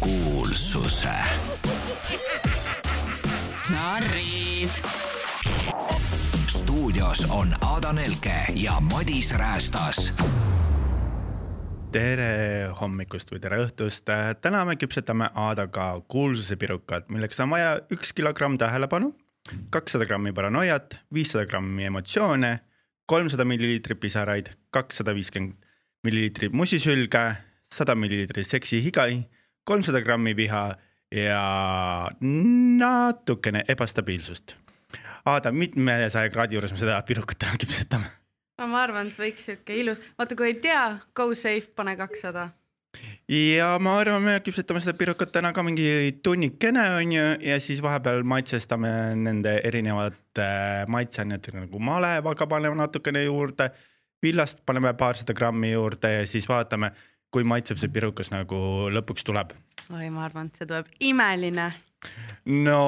kuulsuse narrid. stuudios on Ada Nelke ja Madis Räästas. tere hommikust või tere õhtust. täna me küpsetame Aadaga kuulsusepirukat, milleks on vaja üks kilogramm tähelepanu, kakssada grammi paranoiat, viissada grammi emotsioone, kolmsada milliliitrit pisaraid, kakssada viiskümmend milliliitrit musisülge, sada milliliitrit seksihigai, kolmsada grammi viha ja natukene ebastabiilsust. Aada, mitmesaja kraadi juures me seda pirukat täna küpsetame? no ma arvan, et võiks sihuke ilus, vaata kui ei tea, go safe, pane kakssada. ja ma arvan, me küpsetame seda pirukat täna ka mingi tunnikene onju ja siis vahepeal maitsestame nende erinevate maitseainetega nagu malevaga paneme natukene juurde. villast paneme paarsada grammi juurde ja siis vaatame, kui maitsev see pirukas nagu lõpuks tuleb. oi, ma arvan, et see tuleb imeline. no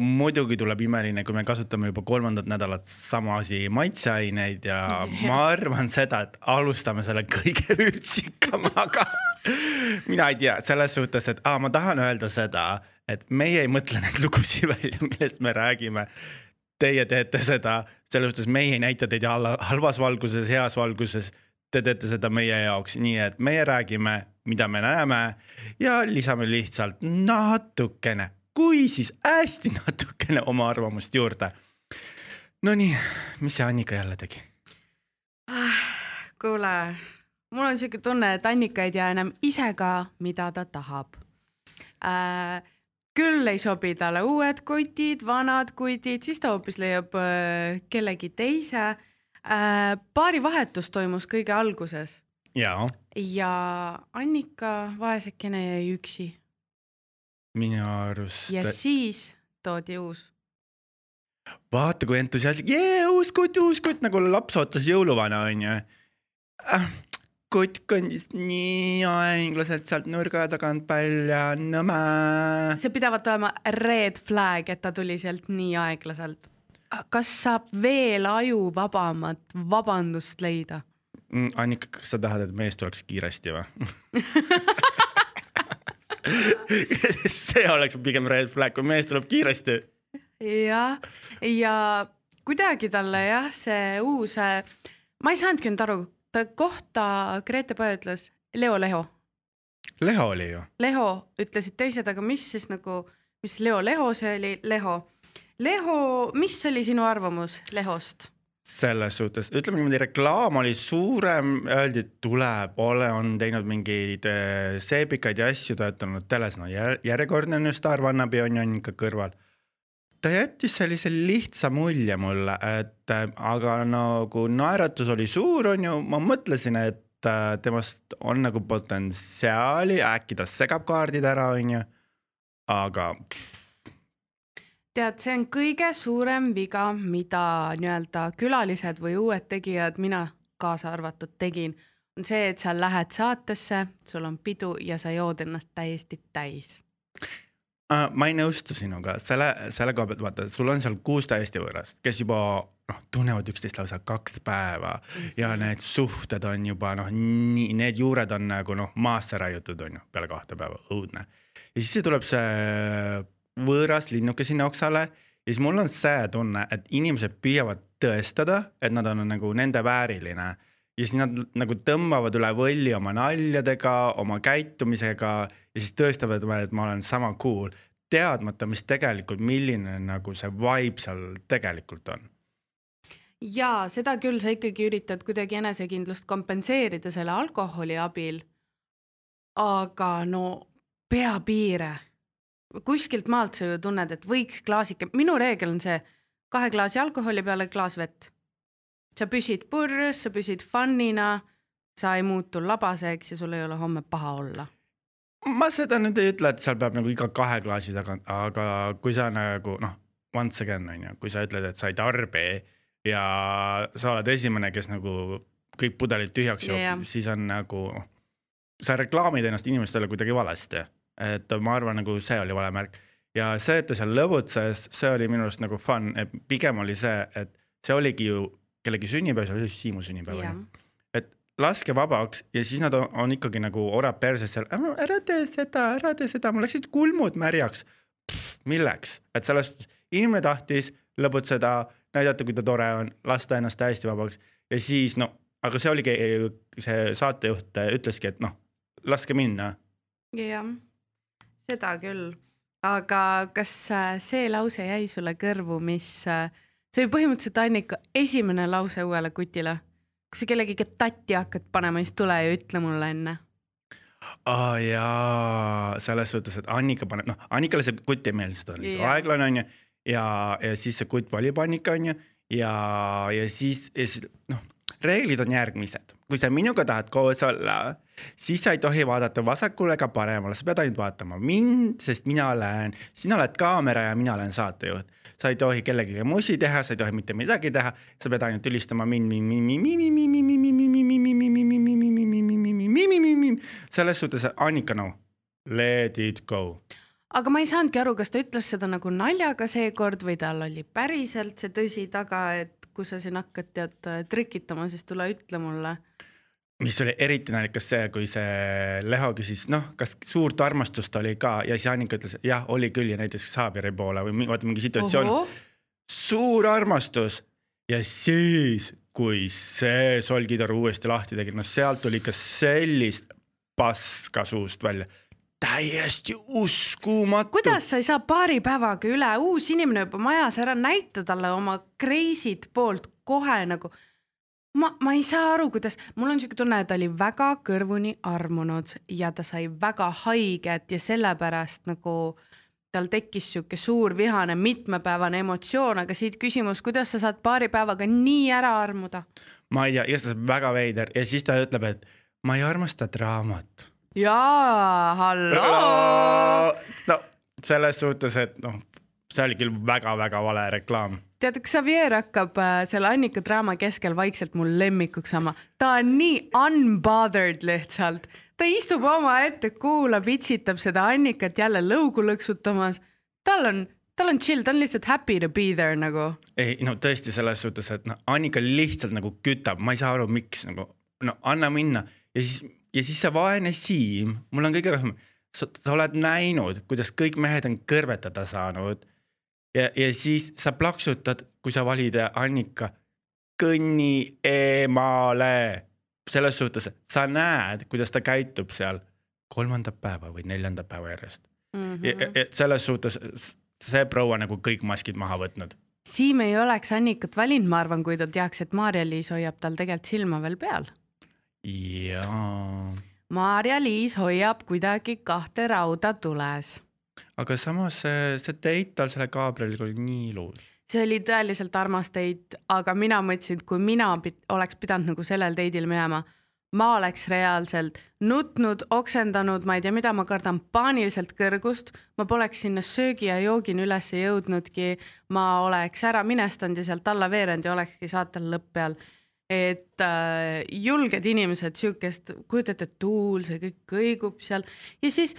muidugi tuleb imeline, kui me kasutame juba kolmandat nädalat samasi maitseaineid ja ma arvan seda, et alustame selle kõige vürtsikamaga. mina ei tea selles suhtes, et aa, ma tahan öelda seda, et meie ei mõtle neid lugusid välja, millest me räägime. Teie teete seda, selles suhtes meie ei näita teid hal- halvas valguses, heas valguses. Te teete seda meie jaoks, nii et meie räägime, mida me näeme ja lisame lihtsalt natukene, kui siis hästi natukene oma arvamust juurde. Nonii, mis see Annika jälle tegi? kuule, mul on siuke tunne, et Annika ei tea enam ise ka, mida ta tahab äh,. küll ei sobi talle uued kutid, vanad kutid, siis ta hoopis leiab äh, kellegi teise äh,. paarivahetus toimus kõige alguses jaa, ja Annika vaesekene jäi üksi minu arust ja. siis toodi uus. vaata, kui entusiastlik, jee, uus kutt, uus kutt nagu laps ootas jõuluvana, onju äh,. kutt kõndis nii aeglaselt sealt nurga tagant välja, nõme. see pidavat olema red flag, et ta tuli sealt nii aeglaselt. Kas saab veel ajuvabamat vabandust leida? Mm, Annika, kas sa tahad, et mees tuleks kiiresti või? see oleks pigem red flag, kui mees tuleb kiiresti jah, ja kuidagi talle jah, see uus, ma ei saanudki nüüd aru, ta kohta Grete Paja ütles Leo Leho. Leho oli ju. Leho ütlesid teised, aga mis siis nagu, mis Leo Leho see oli, Leho. Leho, mis oli sinu arvamus Lehost? selles suhtes, ütleme niimoodi, reklaam oli suurem, öeldi, et tuleb, ole, on teinud mingeid äh, seebikaid ja asju, töötanud teles, no jär- järjekordne on ju Star Vannabi on ju ikka kõrval. ta jättis sellise lihtsa mulje mulle, et äh, aga nagu naeratus oli suur, on ju, ma mõtlesin, et äh, temast on nagu potentsiaali, äkki ta segab kaardid ära, on ju. aga tead, see on kõige suurem viga, mida nii-öelda külalised või uued tegijad, mina kaasa arvatud tegin, on see, et sa lähed saatesse, sul on pidu ja sa jood ennast täiesti täis. Uh, ma ei nõustu sinuga selle, selle koha pealt, vaata, sul on seal kuus täiesti võõrast, kes juba noh, tunnevad üksteist lausa kaks päeva ja need suhted on juba noh, nii need juured on nagu noh, maasse raiutud on ju peale kahte päeva, õudne. ja siis tuleb see võõras linnuke sinna oksale ja siis mul on see tunne, et inimesed püüavad tõestada, et nad on nagu nende vääriline ja siis nad nagu tõmbavad üle võlli oma naljadega, oma käitumisega ja siis tõestavad et ma olen sama cool, teadmata, mis tegelikult, milline nagu see vibe seal tegelikult on. ja seda küll, sa ikkagi üritad kuidagi enesekindlust kompenseerida selle alkoholi abil. aga no pea piire. Kuskilt maalt sa ju tunned, et võiks klaasike, minu reegel on see kahe klaasi alkoholi peale klaas vett. sa püsid purjus, sa püsid fun'ina, sa ei muutu labaseks ja sul ei ole homme paha olla. ma seda nüüd ei ütle, et seal peab nagu iga kahe klaasi tagant, aga kui sa nagu noh, once again on ju, kui sa ütled, et sa ei tarbi ja sa oled esimene, kes nagu kõik pudelid tühjaks joob yeah., siis on nagu, sa reklaamid ennast inimestele kuidagi valesti. Et ma arvan, nagu see oli vale märk. Ja see, et ta seal lõbutses, see oli minu arust nagu fun, et pigem oli see, et see oligi ju kellegi sünnipäev, see oli Siimu sünnipäev jah. onju, et laske vabaks ja siis nad on, on ikkagi nagu orad perses seal, ära tee seda, ära tee seda, mul läksid kulmud märjaks. milleks, et sellest inimene tahtis lõbutseda, näidata, kui ta tore on, lasta ennast täiesti vabaks. Ja siis no, aga see oligi, see saatejuht ütleski, et noh, laske minna. jah, seda küll, aga kas äh, see lause jäi sulle kõrvu, mis, äh, see oli põhimõtteliselt Annika esimene lause uuele kutile. kui sa kellegagi tatti hakkad panema, siis tule ja ütle mulle enne. Aa oh, jaa, selles suhtes, et Annika paneb, noh, Annikale see kutt ei meeldi, ta on yeah. aeglane onju. Ja, ja siis see kutt valib Annika onju. Ja, ja siis, ja siis noh, reeglid on järgmised, kui sa minuga tahad koos olla, siis sa ei tohi vaadata vasakule ega paremale, sa pead ainult vaatama mind, sest mina olen, sina oled kaamera ja mina olen saatejuht. sa ei tohi kellegagi musi teha, sa ei tohi mitte midagi teha, sa pead ainult ülistama mind, mind, mind, mind, mind, mind, mind, selles suhtes Annika no, let it go aga ma ei saanudki aru, kas ta ütles seda nagu naljaga seekord või tal oli päriselt see tõsi taga, et kui sa siin hakkad tead trikitama, siis tule ütle mulle. mis oli eriti naljakas see, kui see Leho küsis, noh, kas suurt armastust oli ka ja siis Annika ütles, jah, oli küll ja näiteks Saabiri poole või vaata mingi situatsioon. suur armastus ja siis, kui see solgitoru uuesti lahti tegi, no sealt tuli ikka sellist paska suust välja täiesti uskumatu. kuidas sa ei saa paari päevaga üle, uus inimene juba majas, ära näita talle oma crazy't poolt kohe nagu. ma, ma ei saa aru, kuidas, mul on siuke tunne, et ta oli väga kõrvuni armunud ja ta sai väga haiget ja sellepärast nagu tal tekkis sihuke suur vihane mitmepäevane emotsioon, aga siit küsimus, kuidas sa saad paari päevaga nii ära armuda? ma ei tea, igatahes väga veider ja siis ta ütleb, et ma ei armasta draamat jaa, halloo. no selles suhtes, et noh, see oli küll väga-väga vale reklaam. tead, Xavier hakkab äh, selle Annika draama keskel vaikselt mul lemmikuks saama, ta on nii unbothered lihtsalt, ta istub omaette, kuulab, itsitab seda Annikat jälle lõugu lõksutamas. tal on tal on chill, ta on lihtsalt happy to be there nagu. ei no tõesti selles suhtes, et noh, Annika lihtsalt nagu kütab, ma ei saa aru, miks nagu no anna minna ja siis ja siis see vaene Siim, mul on kõige rohkem, sa oled näinud, kuidas kõik mehed on kõrvetada saanud. ja, ja siis sa plaksutad, kui sa valid Annika, kõnni eemale. selles suhtes, sa näed, kuidas ta käitub seal kolmandat päeva või neljandat päeva järjest mm. -hmm. Ja selles suhtes see proua nagu kõik maskid maha võtnud. Siim ei oleks Annikat valinud, ma arvan, kui ta teaks, et Maarja-Liis hoiab tal tegelikult silma veel peal jaa. Maarja-Liis hoiab kuidagi kahte rauda tules. aga samas see, see date tal selle Gabrieliga oli nii ilus. see oli tõeliselt armas date, aga mina mõtlesin, et kui mina pid, oleks pidanud nagu sellel date'il minema, ma oleks reaalselt nutnud, oksendanud, ma ei tea, mida ma kardan, paaniliselt kõrgust, ma poleks sinna söögi ja joogini üles jõudnudki, ma oleks ära minestanud ja sealt alla veerenud ja olekski saatel lõpp peal et äh, julged inimesed, sihukest, kujutate, tuul, see kõik kõigub seal ja siis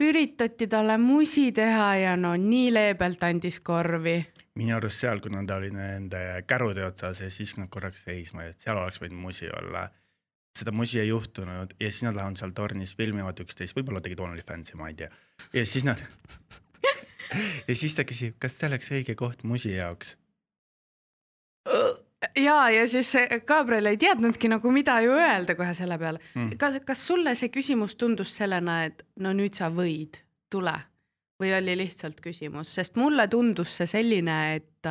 üritati talle musi teha ja no nii leebelt andis korvi. minu arust seal, kuna ta oli nende kärude otsas ja siis nad korraks seisma, et seal oleks võinud musi olla. seda musi ei juhtunud ja siis nad lähevad seal tornis, filmivad üksteist, võib-olla tegid OnlyFansi, ma ei tea. ja siis nad ja siis ta küsib, kas see oleks õige koht musi jaoks ja, ja siis Gabriel ei teadnudki nagu, mida ju öelda kohe selle peale mm.. kas, kas sulle see küsimus tundus sellena, et no nüüd sa võid, tule või oli lihtsalt küsimus, sest mulle tundus see selline, et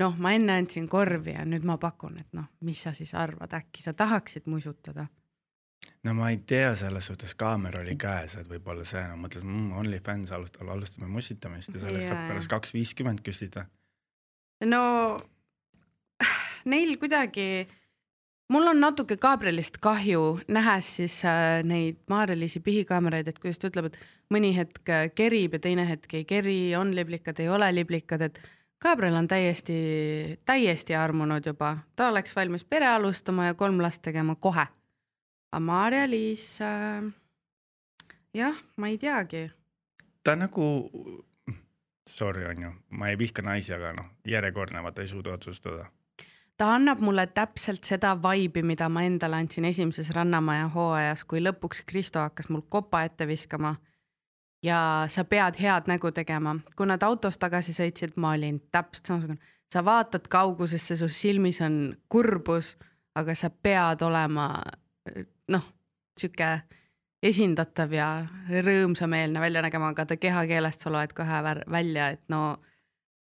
noh, ma enne andsin korvi ja nüüd ma pakun, et noh, mis sa siis arvad, äkki sa tahaksid musutada? no ma ei tea, selles suhtes kaamera oli käes, et võib-olla see no, mõtles mmm, OnlyFans alustame, alustame musitamist ja sellest yeah. saab pärast kaks viiskümmend küsida. no neil kuidagi, mul on natuke Gabrielist kahju, nähes siis äh, neid Maarja-Liisi pihikaameraid, et kuidas ta ütleb, et mõni hetk äh, kerib ja teine hetk ei keri, on liblikad, ei ole liblikad, et Gabriel on täiesti, täiesti armunud juba, ta oleks valmis pere alustama ja kolm last tegema kohe. aga Maarja-Liis äh,, jah, ma ei teagi. ta nagu, sorry, on ju, ma ei vihka naisi, aga noh, järjekordne, vaata ei suuda otsustada ta annab mulle täpselt seda vibe'i, mida ma endale andsin esimeses Rannamaja hooajas, kui lõpuks Kristo hakkas mul kopa ette viskama. ja sa pead head nägu tegema, kui nad autos tagasi sõitsid, ma olin täpselt samasugune, sa vaatad kaugusesse, su silmis on kurbus, aga sa pead olema noh, sihuke esindatav ja rõõmsameelne välja nägema, aga ta kehakeelest sa loed kohe välja, et no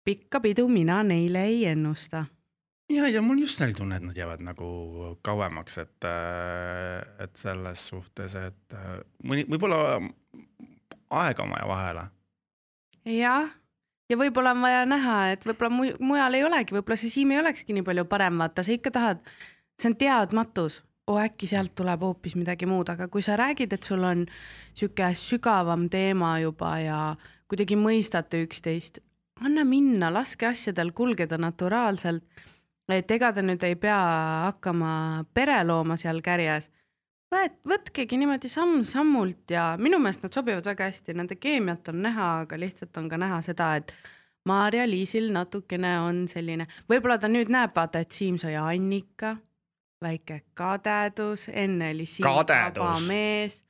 pikka pidu mina neile ei ennusta ja, ja mul just oli tunne, et nad jäävad nagu kauemaks, et, äh, et selles suhtes, et äh, mõni, võib-olla aega on vaja vahele. jah, ja võib-olla on vaja näha, et võib-olla mu, mujal ei olegi, võib-olla see Siim ei olekski nii palju parem, vaata, sa ikka tahad, see on teadmatus, oo oh, äkki sealt tuleb hoopis midagi muud, aga kui sa räägid, et sul on sihuke sügavam teema juba ja kuidagi mõistate üksteist, anna minna, laske asjadel kulgeda naturaalselt et ega te nüüd ei pea hakkama pere looma seal kärjes. võet-, võtkegi niimoodi samm-sammult ja minu meelest nad sobivad väga hästi, nende keemiat on näha, aga lihtsalt on ka näha seda, et Maarja-Liisil natukene on selline, võib-olla ta nüüd näeb, vaata, et Siim sai Annika, väike kadedus, enne oli Siim vaba mees.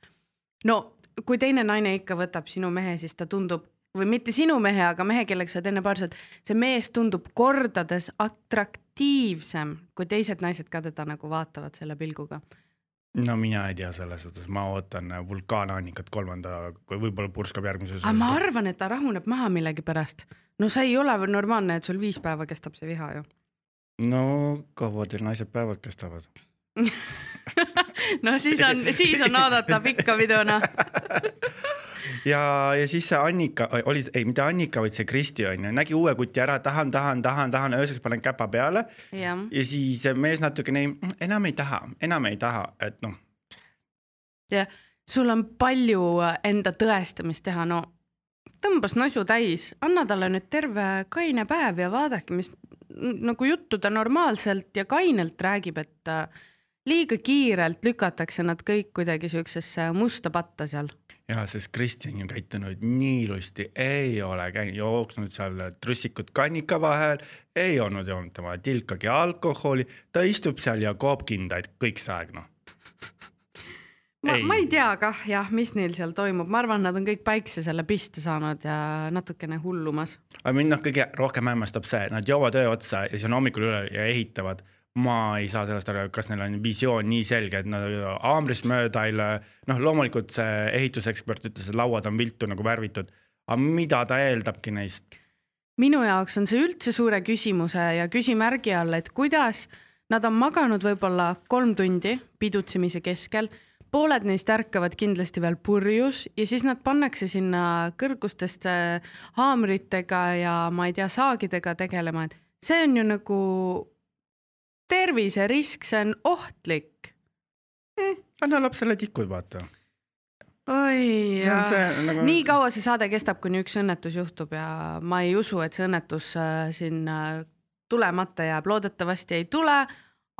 no kui teine naine ikka võtab sinu mehe, siis ta tundub või mitte sinu mehe, aga mehe, kellega sa oled enne paar aastat, see mees tundub kordades atraktiivsem, kui teised naised ka teda nagu vaatavad selle pilguga. no mina ei tea selles suhtes, ma ootan vulkaanannikat kolmanda, kui võib-olla purskab järgmises. aga ma arvan, et ta rahuneb maha millegipärast. no see ei ole normaalne, et sul viis päeva kestab see viha ju. no kaua teil naised päevad kestavad no siis on, siis on oodata pikka pidu noh ja, ja siis see Annika oli, ei mitte Annika, vaid see Kristi on ju, nägi uue kuti ära, tahan, tahan, tahan, tahan, ööseks panen käpa peale. ja siis mees natukene enam ei taha, enam ei taha, et noh. jah, sul on palju enda tõestamist teha, no tõmbas nosu täis, anna talle nüüd terve kaine päev ja vaadake, mis nagu juttu ta normaalselt ja kainelt räägib, et äh, liiga kiirelt lükatakse nad kõik kuidagi siuksesse musta patta seal ja sest Kristjan on käitunud nii ilusti, ei ole käinud, jooksnud seal trussikut kannika vahel, ei olnud joonud tema tilkagi alkoholi, ta istub seal ja koob kindaid kõik see aeg noh. ma, ma ei tea kah jah, mis neil seal toimub, ma arvan, nad on kõik päikse selle piste saanud ja natukene hullumas. aga mind noh, kõige rohkem hämmastab see, nad joovad öö otsa ja siis on hommikul üle ja ehitavad ma ei saa sellest aru, kas neil on visioon nii selge, et nad haamrist mööda ei löö, noh, loomulikult see ehitusekspert ütles, et lauad on viltu nagu värvitud, aga mida ta eeldabki neist? minu jaoks on see üldse suure küsimuse ja küsimärgi all, et kuidas nad on maganud võib-olla kolm tundi pidutsemise keskel, pooled neist ärkavad kindlasti veel purjus ja siis nad pannakse sinna kõrgustesse haamritega ja ma ei tea, saagidega tegelema, et see on ju nagu terviserisk, see on ohtlik mm,. anna lapsele tikud, vaata. oi, nagu... nii kaua see saade kestab, kuni üks õnnetus juhtub ja ma ei usu, et see õnnetus äh, siin äh, tulemata jääb, loodetavasti ei tule,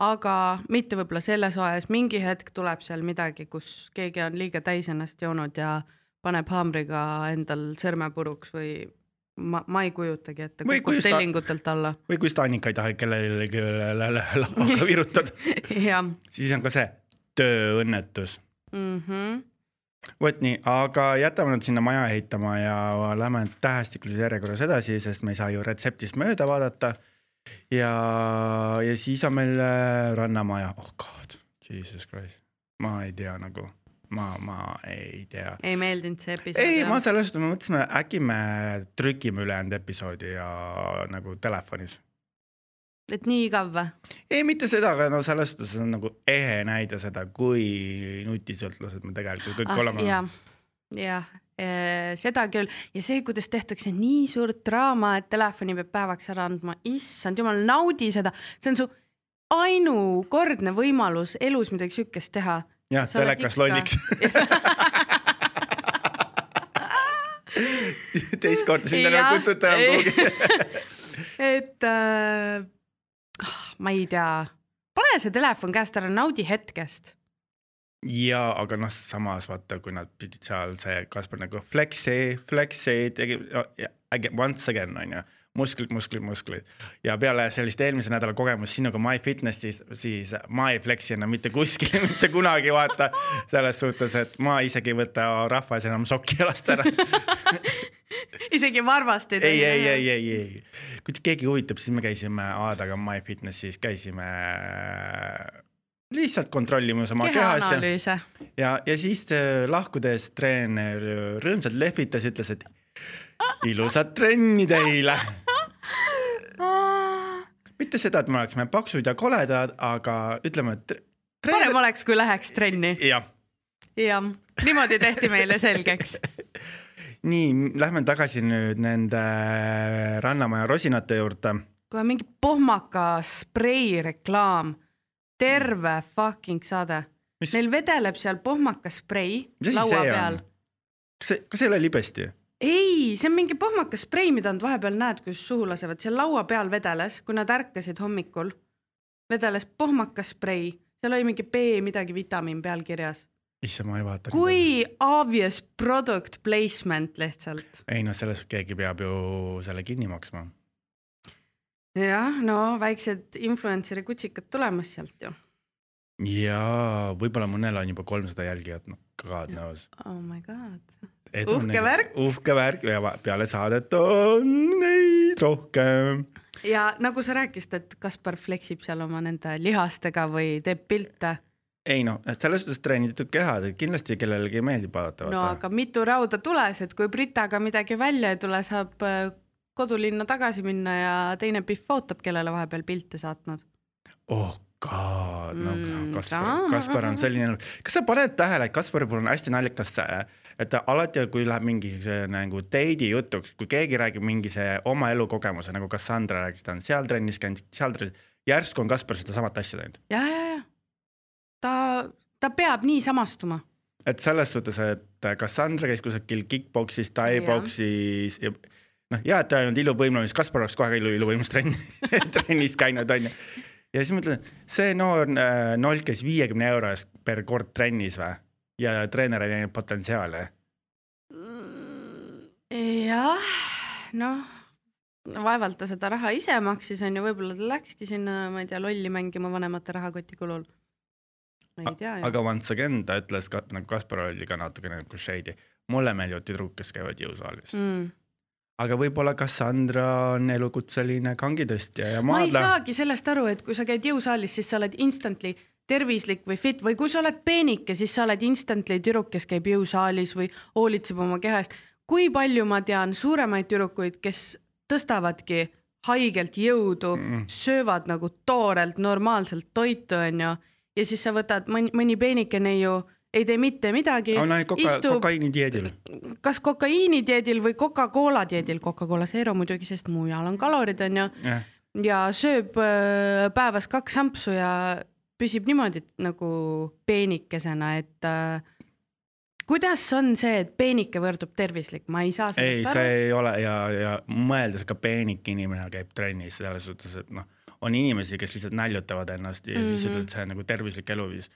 aga mitte võib-olla selles ajas, mingi hetk tuleb seal midagi, kus keegi on liiga täis ennast joonud ja paneb haamriga endal sõrme puruks või ma, ma ei kujutagi ette, kukub tellingutelt alla. või kui Stanika ei taha kellelegi lauaga virutada siis on ka see tööõnnetus mm. -hmm. vot nii, aga jätame nad sinna maja ehitama ja lähme tähestikulises järjekorras edasi, sest me ei saa ju retseptist mööda vaadata. ja, ja siis on meil äh, Rannamaja, oh god, jesus christ, ma ei tea nagu ma, ma ei tea. ei meeldinud see episood? ei, ma selles suhtes, me mõtlesime, äkki me trükime ülejäänud episoodi ja nagu telefonis. et nii igav või? ei, mitte seda, aga no selles suhtes on nagu ehe näide seda, kui nutisõltlased me tegelikult kõik ah, oleme. jah, jah eh, seda küll ja see, kuidas tehtakse nii suurt draama, et telefoni peab päevaks ära andma, issand jumal, naudi seda, see on su ainukordne võimalus elus midagi siukest teha jah, telekas lolliks teist korda sind enam ei kutsuta enam kuhugi. Et äh, ma ei tea, pane see telefon käest ära, naudi hetkest. ja, aga noh, samas vaata, kui nad pidid seal see Kaspar nagu flex'i, flex'i tegi, once again on ju musklid, musklid, musklid ja peale sellist eelmise nädala kogemust sinuga MyFitnessis, siis ma ei fleksi enam mitte kuskil mitte kunagi vaata selles suhtes, et ma isegi ei võta rahva ees enam sokki jalast ära. Isegi varvastid. ei, ei, ei, ei, ei, kui keegi huvitab, siis me käisime Aadaga MyFitnessis, käisime lihtsalt kontrollimas oma kehas ja, ja, ja siis äh, lahkudes treener rõõmsalt lehvitas, ütles, et ilusat trenni teile mitte seda, et me oleksime paksud ja koledad, aga ütleme, et. parem oleks, kui läheks trenni. jah. jah, niimoodi tehti meile selgeks nii, lähme tagasi nüüd nende Rannamaja rosinate juurde. kohe mingi pohmaka sprei reklaam, terve fucking saade. Neil vedeleb seal pohmakas sprei laua peal. kas see, kas see ei ole libesti? Ei, see on mingi pohmakas sprei, mida nad vahepeal näed, kus suhu lasevad, seal laua peal vedeles, kui nad ärkasid hommikul, vedeles pohmakas sprei, seal oli mingi B midagi vitamiin peal kirjas. issand, ma ei vaata. kui obvious product placement lihtsalt. ei noh, sellest keegi peab ju selle kinni maksma. jah, no väiksed influencer'i kutsikad tulemas sealt ju. ja võib-olla mõnel on juba kolmsada jälgijat, noh, god knows. oh my god uhke värk. uhke värk ja peale saadet on neid rohkem. ja nagu sa rääkisid, et Kaspar fleksib seal oma nende lihastega või teeb pilte ei noh, et selles suhtes treenitud kehad, et kindlasti kellelegi meeldib vaadata. no aga mitu rauda tules, et kui Britaga midagi välja ei tule, saab äh, kodulinna tagasi minna ja teine Pihv ootab, kellele vahepeal pilte saatnud. oh god, no mm, Kaspar, Kaspar on selline, kas sa paned tähele, et Kaspari puhul on hästi naljakas see, et alati, kui läheb mingi see nagu date'i jutuks, kui keegi räägib mingi see oma elukogemuse nagu Cassandra rääkis, ta on seal trennis käinud, seal trennis, järsku on Kaspar sedasamat asja teinud. ja, ja, ja. Ta, ta peab nii samastuma. Et selles suhtes, et Cassandra käis kusagil kick-poksis, tai-poksis ja noh, ja et ta ei olnud iluvõimlemis, Kaspar oleks kohe ilu, iluvõimlustrenn trennis käinud, onju. Ja siis mõtlen, see noor äh, noll käis viiekümne euro eest per kord trennis või ja treener ei näinud potentsiaali. jah, noh, vaevalt ta seda raha ise maksis, on ju, võib-olla ta läkski sinna, ma ei tea, lolli mängima vanemate rahakoti kulul. ma ei tea. aga once again ta ütles ka nagu Kaspar oli ka natukene nagu shady, mulle meeldivad tüdrukud, kes käivad jõusaalis mm aga võib-olla Cassandra on elukutseline kangitõstja ja maadla. ma ei saagi sellest aru, et kui sa käid jõusaalis, siis sa oled instantly tervislik või fit või kui sa oled peenike, siis sa oled instantly tüdruk, kes käib jõusaalis või hoolitseb oma keha eest. kui palju ma tean suuremaid tüdrukuid, kes tõstavadki haigelt jõudu mm., söövad nagu toorelt normaalselt toitu, onju, ja siis sa võtad mõni, mõni peenikene ju ei tee mitte midagi. on ainult koka, istub, kokaiinidieedil. kas kokaiinidieedil või Coca-Cola dieedil, Coca-Cola Zero muidugi, sest mujal on kalorid onju yeah.. ja sööb äh, päevas kaks ampsu ja püsib niimoodi nagu peenikesena, et äh, kuidas on see, et peenike võrdub tervislik, ma ei saa sellest ei, aru. ei, see ei ole ja, ja mõeldes ka peenik inimene käib trennis selles suhtes, et noh, on inimesi, kes lihtsalt näljutavad ennast ja mm -hmm. siis mhm. ütled, see on nagu tervislik eluviis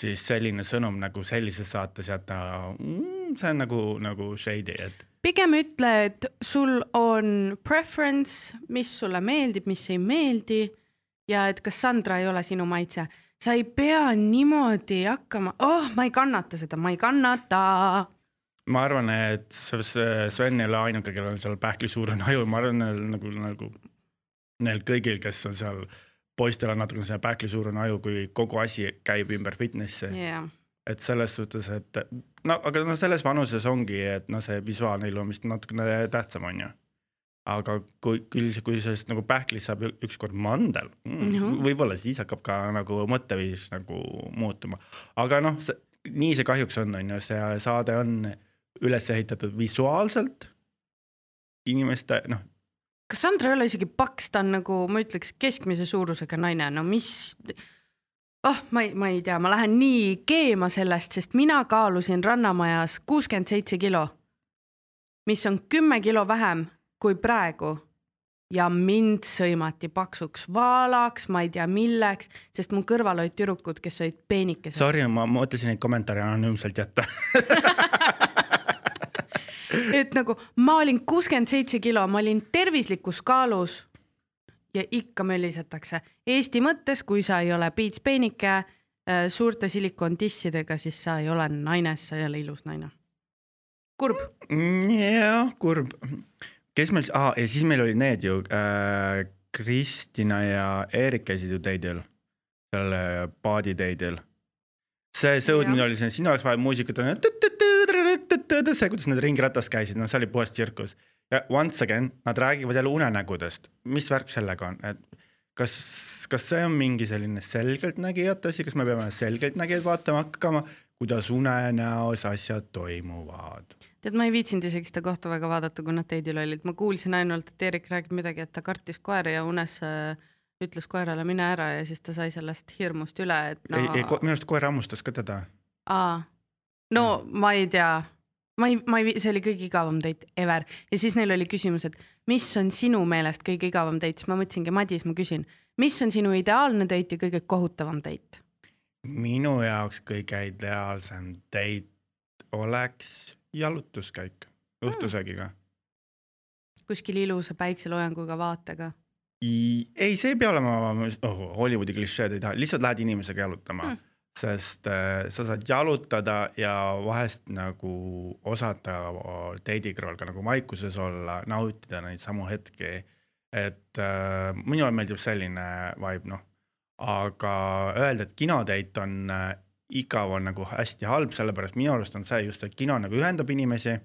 siis selline sõnum nagu sellises saates jätta mm,, see on nagu, nagu shady, et. pigem ütle, et sul on preference, mis sulle meeldib, mis ei meeldi ja et kas Sandra ei ole sinu maitse. Sa ei pea niimoodi hakkama, oh, ma ei kannata seda, ma ei kannata. ma arvan, et Sven ei ole ainuke, kellel on seal pähklisuurune aju, ma arvan, nagu, nagu neil kõigil, kes on seal poistel on natukene see pähklisuurune aju, kui kogu asi käib ümber fitnessi yeah.. et selles suhtes, et no aga noh, selles vanuses ongi, et noh, see visuaalne ilm vist natukene tähtsam on ju. Aga kui küll, kui sellest nagu pähklist saab ükskord mandel mm, -hmm. võib-olla siis hakkab ka nagu mõtteviis nagu muutuma, aga noh, nii see kahjuks on, on ju, see saade on üles ehitatud visuaalselt inimeste noh. Kas Sandra ei ole isegi paks, ta on nagu, ma ütleks, keskmise suurusega naine, no mis? Oh, ma ei, ma ei tea, ma lähen nii keema sellest, sest mina kaalusin Rannamajas kuuskümmend seitse kilo, mis on kümme kilo vähem kui praegu. ja mind sõimati paksuks vaalaks, ma ei tea milleks, sest mu kõrval olid tüdrukud, kes olid peenikesed. Sorry, ma mõtlesin neid kommentaare anonüümselt jätta et nagu ma olin kuuskümmend seitse kilo, ma olin tervislikus kaalus ja ikka möllisetakse. Eesti mõttes, kui sa ei ole piits peenike äh, suurte silikontissidega, siis sa ei ole naine, sa ei ole ilus naine. kurb. jah, kurb. Kes meil ah,, ja siis meil olid need ju äh,, Kristina ja Eerik käisid ju teidel, seal paaditeidel. see sõudmine oli see, siin oleks vaja muusikat, see, kuidas nad ringratast käisid, noh, see oli puhas tsirkus. ja once again, nad räägivad jälle unenägudest, mis värk sellega on, et kas, kas see on mingi selline selgeltnägijate asi, kas me peame selgeltnägijaid vaatama hakkama, kuidas unenäos asjad toimuvad? tead, ma ei viitsinud isegi seda kohta väga vaadata, kui nad teidil olid, ma kuulsin ainult, et Eerik räägib midagi, et ta kartis koeri ja unes äh, ütles koerale mine ära ja siis ta sai sellest hirmust üle, et no. ei, ei, minu arust koer hammustas ka teda. aa, no ma ei tea, ma ei, ma ei, see oli kõige igavam date ever ja siis neil oli küsimus, et mis on sinu meelest kõige igavam date, siis ma mõtlesingi, Madis, ma küsin, mis on sinu ideaalne date ja kõige kohutavam date? minu jaoks kõige ideaalsem date oleks jalutuskäik õhtusöögiga mm.. kuskil ilusa päikseloojanguga vaatega. ei, see ei pea olema oh, Hollywoodi klišeed ei taha, lihtsalt lähed inimesega jalutama Mm. sest äh, sa saad jalutada ja vahest nagu osata ka nagu vaikuses olla, nautida neid samu hetki. et äh, minule meeldib selline vibe, noh, aga öelda, et kinodate on äh, igav, on nagu hästi halb, sellepärast minu arust on see just, et kino nagu ühendab inimesi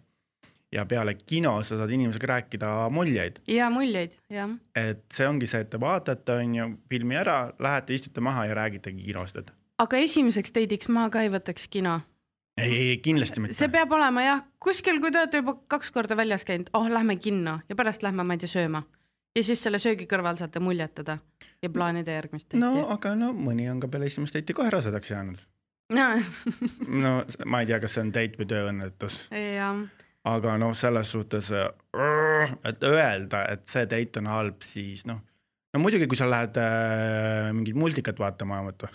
ja peale kino sa saad inimesega rääkida muljeid ja muljeid, jah. et see ongi see, et te vaatate, on ju, filmi ära, lähete, istute maha ja räägitegi kinost, et aga esimeseks date'iks ma ka ei võtaks kino. ei, ei kindlasti mitte. see peab olema jah, kuskil, kui te olete juba kaks korda väljas käinud, oh lähme kinno ja pärast lähme, ma ei tea, sööma. ja siis selle söögi kõrval saate muljetada ja plaanida järgmist no date'i aga no mõni on ka peale esimest date'i kohe rasedaks jäänud. No. no ma ei tea, kas see on date või tööõnnetus, aga noh, selles suhtes, et öelda, et see date on halb, siis noh, no muidugi, kui sa lähed äh, mingit multikat vaatama, vaata,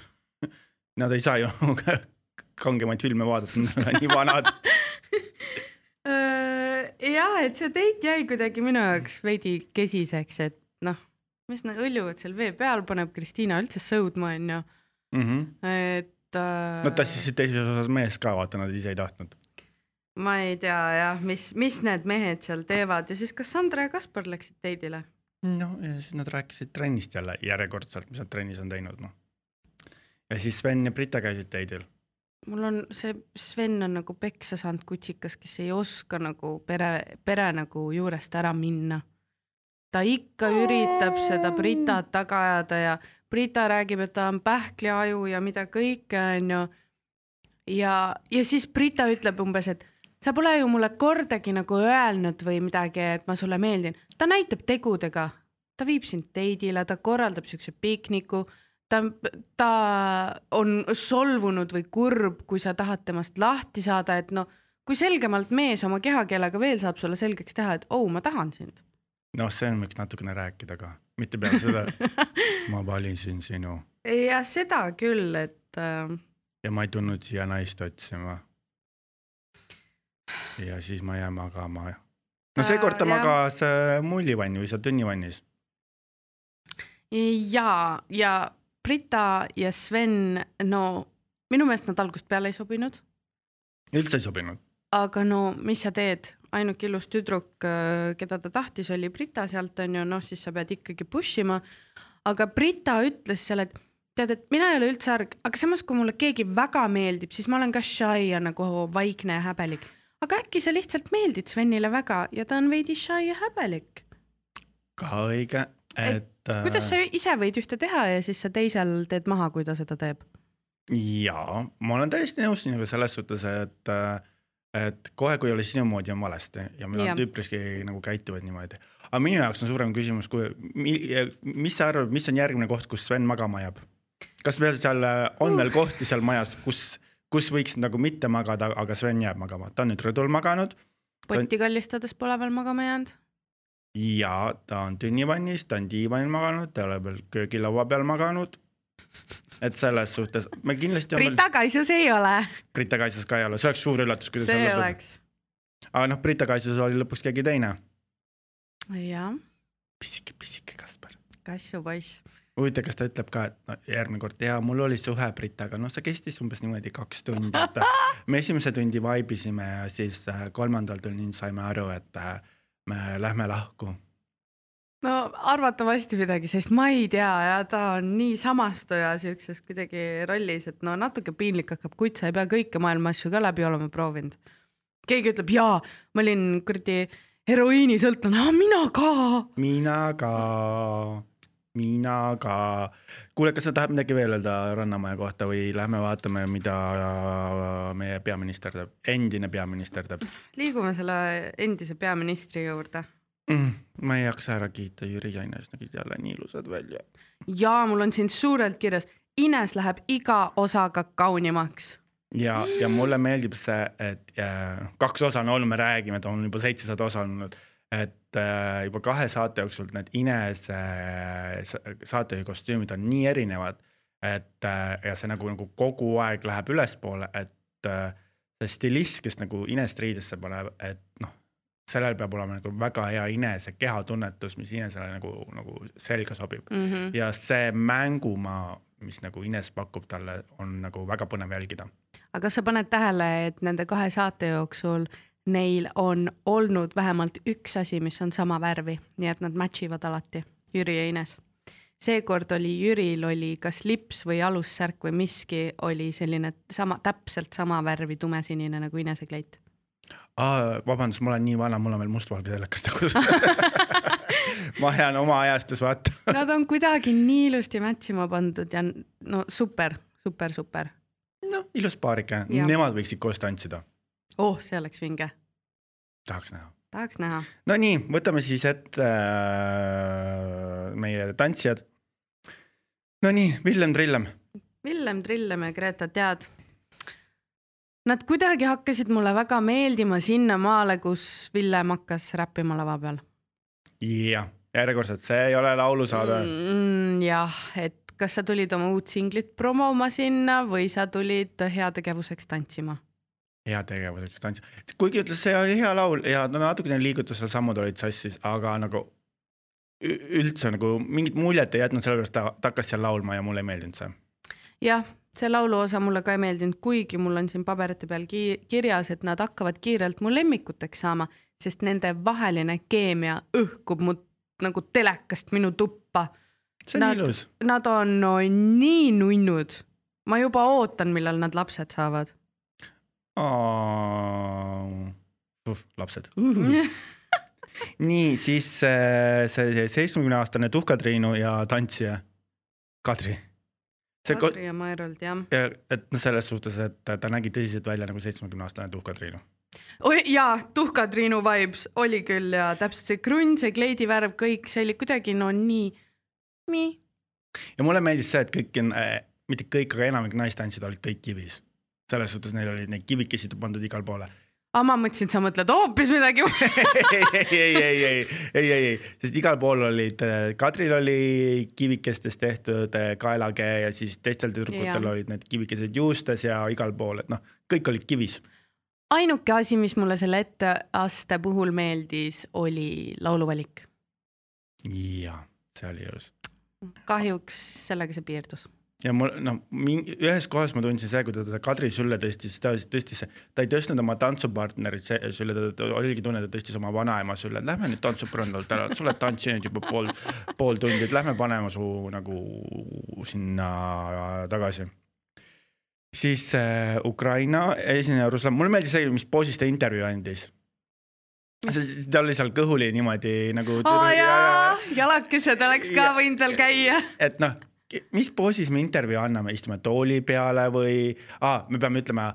nad ei saa ju kangemaid filme vaadata, nad on nii vanad ja et see date jäi kuidagi minu jaoks veidi kesiseks, et noh, mis nad õljuvad seal vee peal, paneb Kristiina üldse sõudma, onju. -hmm. et äh, Nad tassisid teises osas meest ka, vaata, nad ise ei tahtnud. ma ei tea jah, mis, mis need mehed seal teevad ja siis Cassandra ja Kaspar läksid date'ile. no ja siis nad rääkisid trennist jälle järjekordselt, mis nad trennis on teinud, noh. ja siis Sven ja Brita käisid date'il. mul on see Sven on nagu peksa saanud kutsikas, kes ei oska nagu pere, pere nagu juurest ära minna. ta ikka üritab seda Britat taga ajada ja Brita räägib, et ta on pähkliaju ja mida kõike, onju. ja, ja siis Brita ütleb umbes, et sa pole ju mulle kordagi nagu öelnud või midagi, et ma sulle meeldin. ta näitab tegudega, ta viib sind date'ile, ta korraldab siukse pikniku ta, ta on solvunud või kurb, kui sa tahad temast lahti saada, et noh, kui selgemalt mees oma kehakeelega veel saab sulle selgeks teha, et oh, ma tahan sind. noh, Sven võiks natukene rääkida ka, mitte peale seda, ma valisin sinu ja seda küll, et äh, ja ma ei tulnud siia naist otsima. ja siis ma jään magama. no Äh, seekord ta jah. magas äh, mullivanni või seal tünnivannis. ja, ja Brita ja Sven, no minu meelest nad algusest peale ei sobinud, üldse ei sobinud. aga no mis sa teed, ainuke ilus tüdruk, keda ta tahtis, oli Brita sealt onju, noh siis sa pead ikkagi push ima. aga Brita ütles seal, et tead, et mina ei ole üldse arg, aga samas, kui mulle keegi väga meeldib, siis ma olen ka shy ja nagu vaikne ja häbelik. aga äkki sa lihtsalt meeldid Svenile väga ja ta on veidi shy ja häbelik. ka õige, et. kuidas sa ise võid ühte teha ja siis sa teisel teed maha, kui ta seda teeb? jaa, ma olen täiesti nõus sinuga selles suhtes, et, et kohe, kui ei ole sinu moodi, on valesti ja Jah. nad üpriski nagu käituvad niimoodi. aga minu jaoks on suurem küsimus, kui, mis sa arvad, mis on järgmine koht, kus Sven magama jääb? kas meil seal äh, on veel kohti seal majas, kus, kus võiks nagu mitte magada, aga Sven jääb magama, ta on nüüd rõdul maganud potti kallistades pole veel magama jäänud. ja ta on tünnivannis, ta on diivanil maganud, ta ei ole veel köögilaua peal maganud. Et selles suhtes me kindlasti Brita Kaisus ei ole. Brita Kaisas ka ei ole, see oleks suur üllatus, kui ta seal lõpeb. oleks. aga noh, Brita Kaisus oli lõpuks keegi teine. jah, pisike, pisike Kaspar. Kassu poiss. huvitav, kas ta ütleb ka, et no järgmine kord ja mul oli suhe Britaga, noh, see kestis umbes niimoodi kaks tundi, et me esimese tundi vaibisime ja siis äh, kolmandal tunnil saime aru, et äh, me lähme lahku. No arvatavasti midagi sellist, ma ei tea ja ta on nii samastuja siukses kuidagi rollis, et no natuke piinlik hakkab, kuid sa ei pea kõike maailma asju ka läbi olema proovinud. keegi ütleb jaa, ma olin kuradi heroiinisõltlane, mina ka. mina ka, mina ka. kuule, kas sa tahad midagi veel öelda Rannamaja kohta või lähme vaatame, mida meie peaminister teeb, endine peaminister teeb liigume selle endise peaministri juurde mm,? ma ei jaksa ära kiita Jüri Jainest, nägid jälle nii ilusad välja. ja mul on siin suurelt kirjas, Ines läheb iga osaga kaunimaks. ja, ja mulle meeldib see, et äh, kaks osa on olnud, me räägime, et on juba seitsesada osa olnud, et äh, juba kahe saate jooksul need Inese äh, sa- saatejuhi kostüümid on nii erinevad, et äh, ja see nagu, nagu kogu aeg läheb ülespoole, et äh, see stilist, kes nagu Inest riidesse paneb, et noh, sellel peab olema nagu väga hea Inese kehatunnetus, mis Inesele nagu, nagu selga sobib Mm -hmm. ja see mängumaa, mis nagu Ines pakub talle, on nagu väga põnev jälgida. aga kas sa paned tähele, et nende kahe saate jooksul neil on olnud vähemalt üks asi, mis on sama värvi, nii et nad match ivad alati, Jüri ja Ines. seekord oli Jüril oli kas lips või alussärk või miski oli selline sama, täpselt sama värvi tumesinine nagu Inese kleit. vabandust, ma olen nii vana, mul on veel mustvalge telekas kodus. ma jään oma ajastus vaata. Nad on kuidagi nii ilusti match ima pandud ja no super, super, super. noh, ilus paarike, nemad võiksid koos tantsida, oh, see oleks vinge, tahaks näha. tahaks näha. Nonii, võtame siis ette äh, meie tantsijad. Nonii, Villem Trillem, Villem Trillem ja Greta, tead. Nad kuidagi hakkasid mulle väga meeldima sinnamaale, kus Villem hakkas räppima lava peal jah, järjekordselt, see ei ole laulusaade mm.. jah, et kas sa tulid oma uut singlit promoma sinna või sa tulid heategevuseks tantsima? heategevuseks tants, kuigi ütles, see oli hea laul ja no natukene liigutusel sammud olid sassis, aga nagu üldse nagu mingit muljet ei jätnud, sellepärast ta, ta hakkas seal laulma ja mulle ei meeldinud see. jah, see lauluosa mulle ka ei meeldinud, kuigi mul on siin paberite peal ki kirjas, et nad hakkavad kiirelt mu lemmikuteks saama, sest nende vaheline keemia õhkub mu nagu telekast minu tuppa see on Nad- ilus. Nad on no, nii nunnud. ma juba ootan, millal nad lapsed saavad. lapsed. nii, siis äh, see seitsmekümne aastane Tuhka-Triinu ja tantsija Kadri. See Kadri ja Maerold jah. et noh, selles suhtes, et ta nägi tõsiselt välja nagu seitsmekümne aastane Tuhka-Triinu. jaa, Tuhka-Triinu vibes oli küll ja täpselt see krunn, see kleidivärv, kõik see oli kuidagi no nii, nii. ja mulle meeldis see, et kõik, mitte kõik, aga enamik naistantsijad olid kõik kivis. selles suhtes neil olid neid kivikesi pandud igale poole. Aga ma mõtlesin, et sa mõtled hoopis midagi. ei, ei, ei, ei, ei, ei, ei, ei, sest igal pool olid, Kadril oli kivikestest tehtud eh, kaelakee ja siis teistel tüdrukutel olid need kivikesed juustes ja igal pool, et noh, kõik olid kivis. ainuke asi, mis mulle selle etteaste puhul meeldis, oli lauluvalik. jaa, see oli ilus. kahjuks sellega see piirdus. Ja mul noh, ühes kohas ma tundsin see, kui ta seda Kadri sülle tõstis, ta tõstis, ta ei tõstnud oma tantsupartnerit sülle, ta oligi tunne, et ta tõstis oma vanaema sülle, et lähme nüüd tantsupõrandalt ära, sa oled tantsinud juba pool, pool tundi, et lähme paneme su nagu sinna tagasi. siis äh, Ukraina esineja Ruslan, mulle meeldis see, mis poosis ta intervjuu andis. ta oli seal kõhuli niimoodi nagu. aa jaa, jalakesed oleks ka võinud veel käia. et noh, mis poosis me intervjuu anname, istume tooli peale või ah,, me peame ütlema,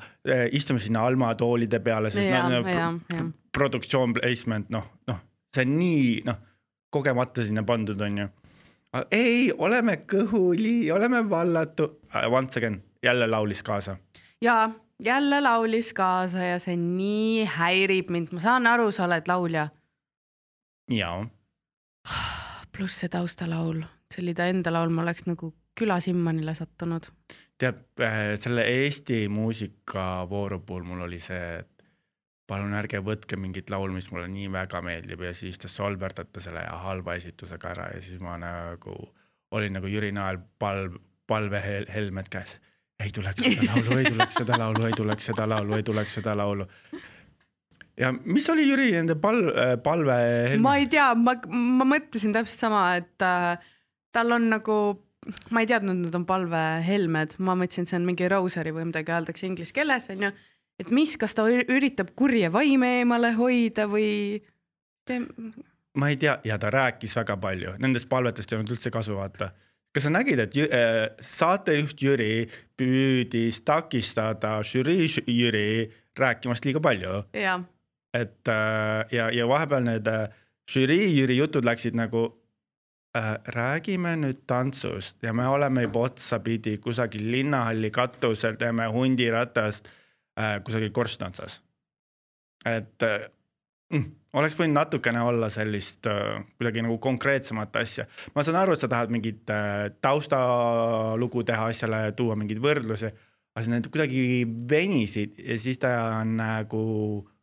istume sinna Alma toolide peale, sest noh, jaa, no, jaa. produktsioon placement, noh, noh, see on nii noh, kogemata sinna pandud, onju. ei, oleme kõhuli, oleme vallatu uh,, once again, jälle laulis kaasa. ja jälle laulis kaasa ja see nii häirib mind, ma saan aru, sa oled laulja. jaa, pluss see taustalaul, see oli ta enda laul, ma oleks nagu külasimmanile sattunud. tead äh, selle Eesti muusikavooru puhul mul oli see, et palun ärge võtke mingit laulu, mis mulle nii väga meeldib ja siis te solbertate selle halva esitusega ära ja siis ma nagu olin nagu Jüri Nael palv, palvehelmed käes. ei tuleks seda laulu, ei tuleks seda laulu, ei tuleks seda laulu, ei tuleks seda laulu. ja mis oli Jüri nende pal-, palve? ma ei tea, ma, ma mõtlesin täpselt sama, et äh, tal on nagu ma ei teadnud, need on palvehelmed, ma mõtlesin, see on mingi rosary või midagi öeldakse inglise keeles onju. et mis, kas ta üritab kurje vaime eemale hoida või Te...? ma ei tea ja ta rääkis väga palju, nendest palvetest ei olnud üldse kasu, vaata. kas sa nägid, et äh, saatejuht Jüri püüdis takistada žürii Jüri rääkimast liiga palju? et äh, ja, ja vahepeal need äh, žürii Jüri jutud läksid nagu räägime nüüd tantsust ja me oleme juba otsapidi kusagil linnahalli katusel, teeme hundiratast äh, kusagil korstna otsas. et äh, mm, oleks võinud natukene olla sellist äh, kuidagi nagu konkreetsemat asja. ma saan aru, et sa tahad mingit äh, taustalugu teha asjale, tuua mingeid võrdlusi, aga siis need kuidagi venisid ja siis ta on nagu äh,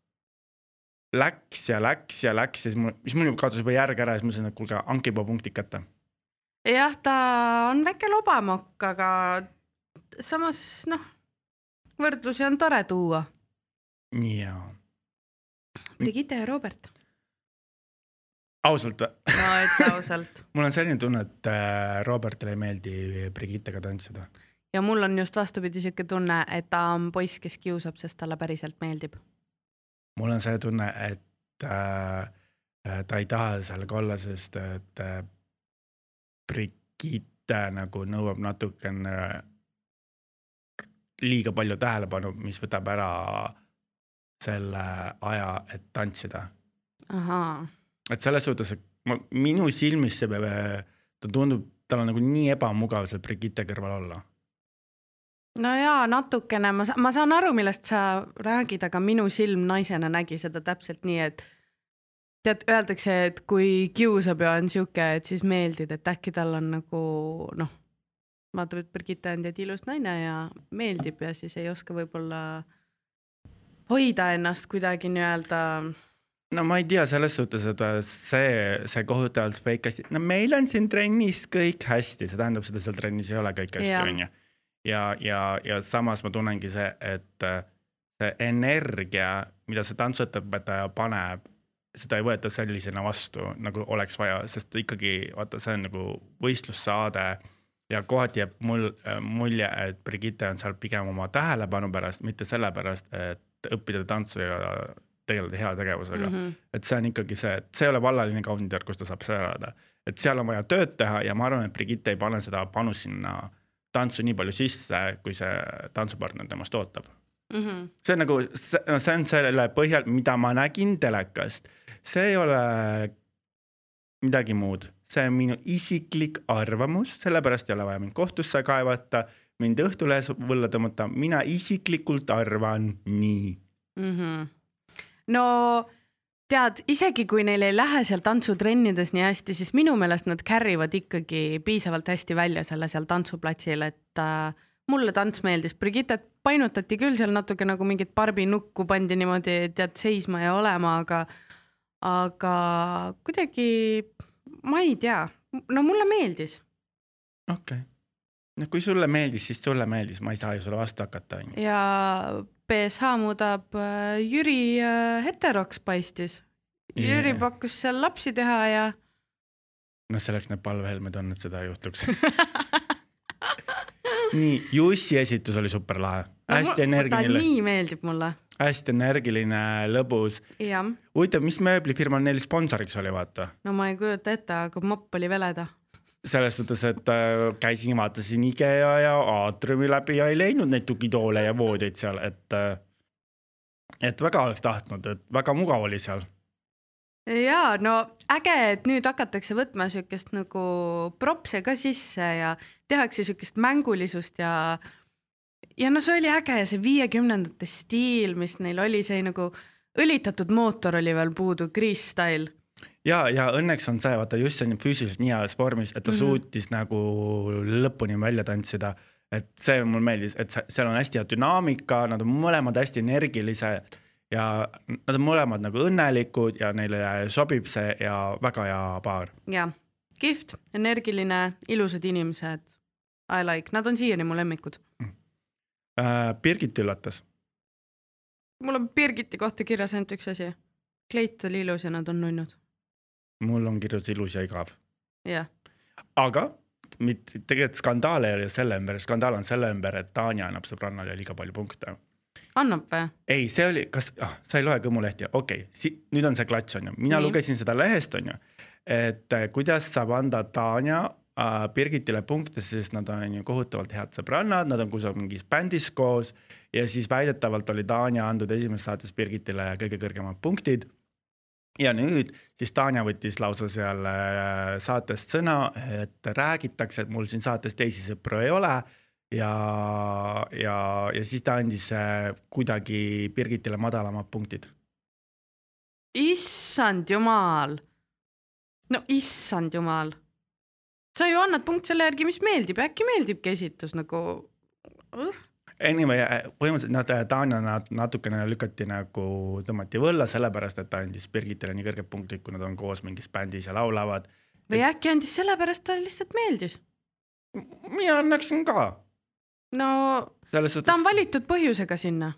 läks ja läks ja läks ja siis mul, siis mul kadus juba järg ära ja siis mõtlesin, et kuulge, andke juba punktid kätte. jah, ta on väike lobamokk, aga samas noh, võrdlusi on tore tuua. jaa. Brigitte ja Robert. ausalt või? no ütle ausalt mul on selline tunne, et äh, Robertile ei meeldi Brigittega tantsida. ja mul on just vastupidi sihuke tunne, et ta on poiss, kes kiusab, sest talle päriselt meeldib mul on see tunne, et äh, äh, ta ei taha sellega olla, sest et äh, Brigitte nagu nõuab natukene liiga palju tähelepanu, mis võtab ära selle aja, et tantsida. et selles suhtes, et ma, minu silmis see peab, ta tundub, tal on nagu nii ebamugav seal Brigitte kõrval olla no jaa, natukene, ma, ma saan aru, millest sa räägid, aga minu silm naisena nägi seda täpselt nii, et tead, öeldakse, et kui kiusab ja on sihuke, et siis meeldid, et äkki tal on nagu noh, vaatab, et Birgitta on tead ilus naine ja meeldib ja siis ei oska võib-olla hoida ennast kuidagi nii-öelda. No ma ei tea, selles suhtes, et see, see kohutavalt fake hästi, no meil on siin trennis kõik hästi, see tähendab seda, seal trennis ei ole kõik hästi, onju ja, ja, ja samas ma tunnengi see, et äh, see energia, mida see tantsuõpetaja paneb, seda ei võeta sellisena vastu, nagu oleks vaja, sest ikkagi vaata, see on nagu võistlussaade ja kohati jääb mul äh, mulje, et Brigitte on seal pigem oma tähelepanu pärast, mitte sellepärast, et õppida tantsu ja tegeleda heategevusega mm. -hmm. et see on ikkagi see, et see ei ole vallaline kaunitär, kus ta saab särada, et seal on vaja tööd teha ja ma arvan, et Brigitte ei pane seda panust sinna tantsu nii palju sisse, kui see tantsupartner temast ootab mm. -hmm. see on nagu, see on selle põhjal, mida ma nägin telekast, see ei ole midagi muud, see on minu isiklik arvamus, sellepärast ei ole vaja mind kohtusse kaevata, mind Õhtulehes võlla tõmmata, mina isiklikult arvan nii mm. -hmm. no tead, isegi kui neil ei lähe seal tantsutrennides nii hästi, siis minu meelest nad carryvad ikkagi piisavalt hästi välja selle seal tantsuplatsil, et äh, mulle tants meeldis, Brigittet painutati küll seal natuke nagu mingit barbinukku pandi niimoodi, tead, seisma ja olema, aga, aga kuidagi, ma ei tea, no mulle meeldis. okei okay., no kui sulle meeldis, siis sulle meeldis, ma ei saa ju sulle vastu hakata, onju. ja BSH muudab äh, Jüri äh, heteroks paistis. Jüri yeah. pakkus seal lapsi teha ja. noh, selleks need palvehelmed on, et seda ei juhtuks nii, Jussi esitus oli super lahe, hästi no, energiline. nii meeldib mulle. hästi energiline, lõbus. huvitav, mis mööblifirma neil sponsoriks oli, vaata? no ma ei kujuta ette, aga mopp oli veleda selles suhtes, et äh, käisin, vaatasin IKEA ja aatriumi läbi ja ei leidnud neid tugitoole ja voodeid seal, et äh,. et väga oleks tahtnud, et väga mugav oli seal. ja no äge, et nüüd hakatakse võtma siukest nagu propse ka sisse ja tehakse siukest mängulisust ja. ja no see oli äge, see viiekümnendate stiil, mis neil oli, see nagu õlitatud mootor oli veel puudu, Grease style ja, ja õnneks on see, vaata just see on füüsiliselt nii heas vormis, et ta mm -hmm. suutis nagu lõpuni välja tantsida. et see mulle meeldis, et seal on hästi hea dünaamika, nad on mõlemad hästi energilised ja nad on mõlemad nagu õnnelikud ja neile sobib see ja väga hea paar. jah, kihvt, energiline, ilusad inimesed. I like, nad on siiani mu lemmikud. Äh, Birgit üllatas, mul on Birgiti kohta kirjas ainult üks asi. kleit oli ilus ja nad on nunnud. Mul on kirjas ilus ja igav, jah, aga mitte tegelikult skandaal ei ole selle ümber, skandaal on selle ümber, et Tanja annab sõbrannale liiga palju punkte annab või? ei, see oli, kas ah,, sa ei loe Kõmu lehti, okei okay,, nüüd on see klats on ju, mina Nii. Lugesin seda lehest on ju, et äh, kuidas saab anda Tanja äh, Birgitile punkte, sest nad on ju kohutavalt head sõbrannad, nad on kusagil mingis bändis koos ja siis väidetavalt oli Tanja andnud esimeses saates Birgitile kõige kõrgemad punktid. Ja nüüd siis Tanja võttis lausa seal äh, saates sõna, et räägitakse, et mul siin saates teisi sõpru ei ole ja, ja, ja siis ta andis äh, kuidagi Birgitile madalamad punktid. issand jumal. no issand jumal. sa ju annad punkt selle järgi, mis meeldib, äkki meeldibki esitus nagu uh,. Anyway, põhimõtteliselt nad, Tanja nad natukene lükati nagu, tõmmati võlla, sellepärast et ta andis Birgitile nii kõrged punktid, kui nad on koos mingis bändis ja laulavad. või äkki andis sellepärast, talle lihtsalt meeldis. mina annaksin ka, no selles ta suhtes on. valitud põhjusega sinna.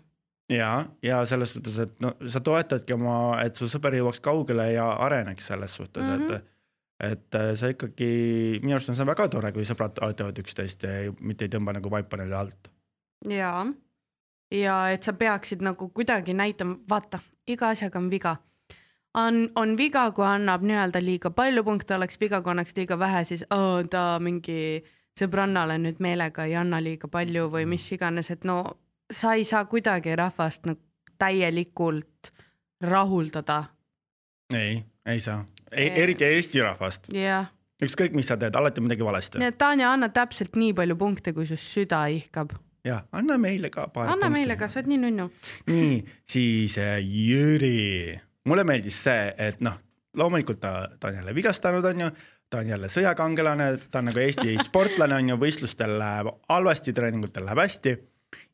ja, ja selles suhtes, et no sa toetadki oma, et su sõber jõuaks kaugele ja areneks selles suhtes mm, Mhm. -hmm. et, et äh, sa ikkagi, minu arust on see väga tore, kui sõbrad toetavad üksteist ja ei, mitte ei tõmba nagu vaipa neile alt. ja, ja et sa peaksid nagu kuidagi näitama, vaata, iga asjaga on viga. on, on viga, kui annab nii-öelda liiga palju punkte, oleks viga, kui annaks liiga vähe, siis oh, ta mingi sõbrannale nüüd meelega ei anna liiga palju või mis iganes, et no sa ei saa kuidagi rahvast nagu täielikult rahuldada. ei, ei saa, Ei. eriti Eesti rahvast, jah, ükskõik, mis sa teed, alati midagi valesti nii. et Tanja, anna täpselt nii palju punkte, kui su süda ihkab. Ja anna meile ka paar. anna meile ka, sa oled nii nunnu. nii, siis äh, Jüri, mulle meeldis see, et noh, loomulikult ta, ta on jälle vigastanud, on ju, ta on jälle sõjakangelane, ta on nagu Eesti sportlane on ju, võistlustel läheb halvasti, treeningutel läheb hästi.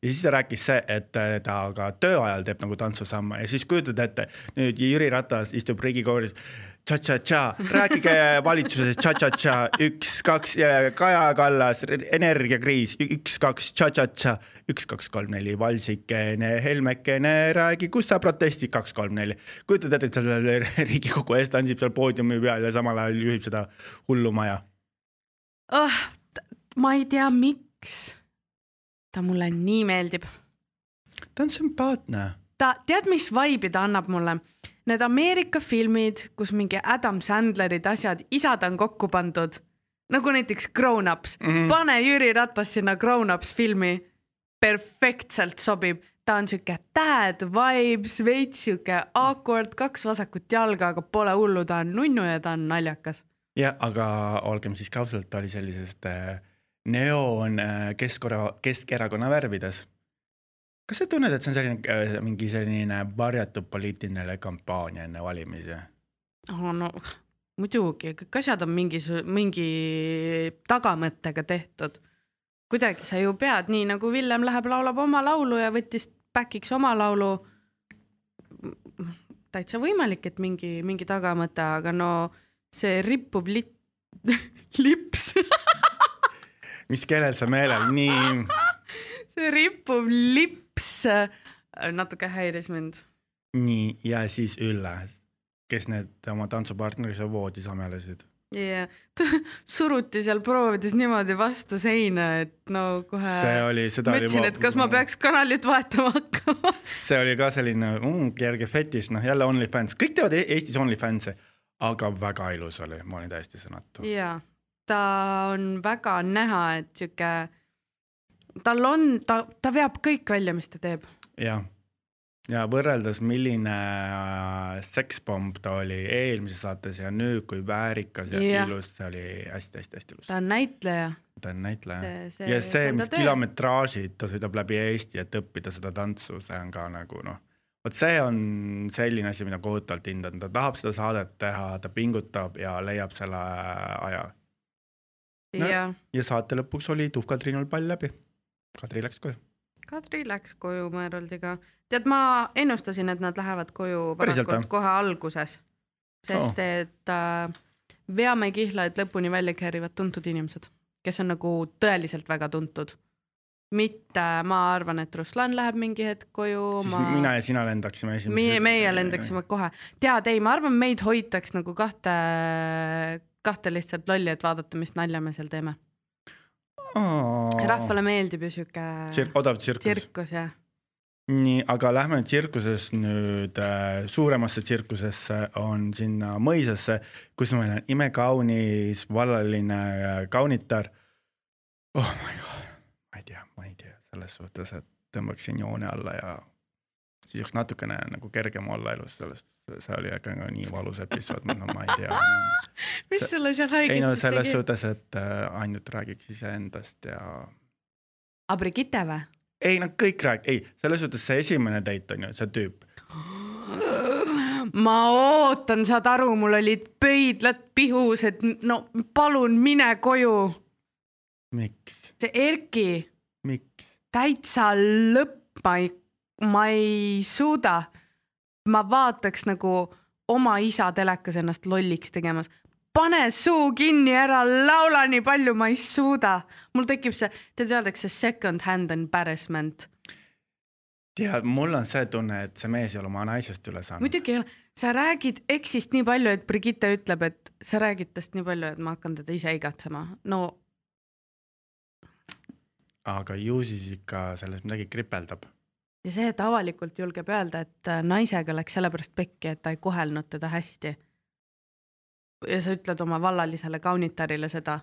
ja siis ta rääkis see, et äh, ta ka töö ajal teeb nagu tantsusamme ja siis kujutad ette, nüüd Jüri Ratas istub Riigikogus. Tša-tša-tša, rääkige valitsuses tša-tša-tša, üks, kaks ja Kaja Kallas, energiakriis, üks, kaks, tša-tša-tša, üks, kaks, kolm, neli, Valsikene, Helmekene, räägi, kus sa protestid, kaks, kolm, neli. kujutad ette, et seal Riigikogu ees tantsib seal poodiumi peal ja samal ajal juhib seda hullumaja. oh,. ma ei tea, miks. ta mulle nii meeldib. ta on sümpaatne. ta, tead, mis vibe'i ta annab mulle? Need Ameerika filmid, kus mingi Adam Sandlerid asjad, isad on kokku pandud. nagu näiteks Grown Ups mm. -hmm. pane Jüri Ratas sinna Grown Ups filmi. perfektselt sobib, ta on sihuke dad vibes, veits sihuke awkward, kaks vasakut jalga, aga pole hullu, ta on nunnu ja ta on naljakas. jah, aga olgem siiski ausalt, ta oli sellisest äh, neoon äh, Keskora-, Keskerakonna värvides. Kas sa tunned, et see on selline äh, mingi selline varjatud poliitiline kampaania enne valimisi? oh,. no muidugi, kõik asjad on mingi, mingi tagamõttega tehtud. kuidagi sa ju pead, nii nagu Villem läheb, laulab oma laulu ja võttis back'iks oma laulu. täitsa võimalik, et mingi, mingi tagamõte, aga no see rippuv lit-, lips, mis kellel sa meelel, nii see rippuv lips äh, natuke häiris mind. nii ja siis Ülle, kes need oma tantsupartneri seal voodis amelesid. ja suruti seal proovides niimoodi vastu seina, et no kohe see oli, seda oli. mõtlesin, et kas ma peaks kanalit vahetama hakkama. see oli ka selline mm, kerge fetiš, noh jälle OnlyFans, kõik teevad E- Eestis OnlyFans'e, aga väga ilus oli, ma olin täiesti sõnatu. ja ta on väga näha, et sihuke, tal on, ta, ta veab kõik välja, mis ta teeb. jah, ja võrreldes, milline äh, sekspomm ta oli eelmises saates ja nüüd, kui väärikas ja Jah. ilus, see oli hästi-hästi-hästi ilus. ta on näitleja. ta on näitleja ja see mis kilometraažid ta sõidab läbi Eesti, et õppida seda tantsu, see on ka nagu noh, vot see on selline asi, mida kohutavalt hindan, ta tahab seda saadet teha, ta pingutab ja leiab selle aja No. ja ja saate lõpuks oli Tuhka Triinul pall läbi. Kadri läks koju. Kadri läks koju Meroldiga. tead, ma ennustasin, et nad lähevad koju varakult kohe alguses, sest Oh. et äh, Veamäe kihlaid lõpuni välja keerivad tuntud inimesed, kes on nagu tõeliselt väga tuntud. mitte, ma arvan, et Ruslan läheb mingi hetk koju. siis ma... mina ja sina lendaksime esimesed. meie, meie lendaksime kohe. tead, ei, ma arvan, meid hoitaks nagu kahte, kahte lihtsalt lolli, et vaadata, mis nalja me seal teeme. Rahvale meeldib ju sihuke Tsirk, odav tsirkus. tsirkus jah. nii, aga lähme tsirkuses nüüd äh, suuremasse tsirkusesse, on sinna mõisasse, kus meil on imekaunis vallaline äh, kaunitar. oh my god, ma ei tea, ma ei tea selles suhtes, et tõmbaksin joone alla ja siis oleks natukene nagu kergem olla elus, sellest, see oli ikka nii valus episood, no ma ei tea no. mis sulle seal haiget no siis selles tegi? suhtes, et äh, ainult räägiks iseendast ja aga Brigitte või? ei no kõik rääg-, ei selles suhtes see esimene date on ju see tüüp ma ootan, saad aru, mul olid pöidlad pihus, et no palun mine koju. miks, see Erki, miks? täitsa lõpp, ma ei, ma ei suuda. ma vaataks nagu oma isa telekas ennast lolliks tegemas. pane suu kinni, ära laula nii palju, ma ei suuda. mul tekib see, tead öeldakse second hand embarrassment. tead, mul on see tunne, et see mees ei ole oma naisest üle saanud. muidugi ei ole, sa räägid eksist nii palju, et Brigitte ütleb, et sa räägid tast nii palju, et ma hakkan teda ise igatsema. no aga ju siis ikka selles midagi kripeldab. Ja see, et avalikult julgeb öelda, et äh, naisega läks sellepärast pekki, et ta ei kohelnud teda hästi. ja sa ütled oma vallalisele kaunitarile seda.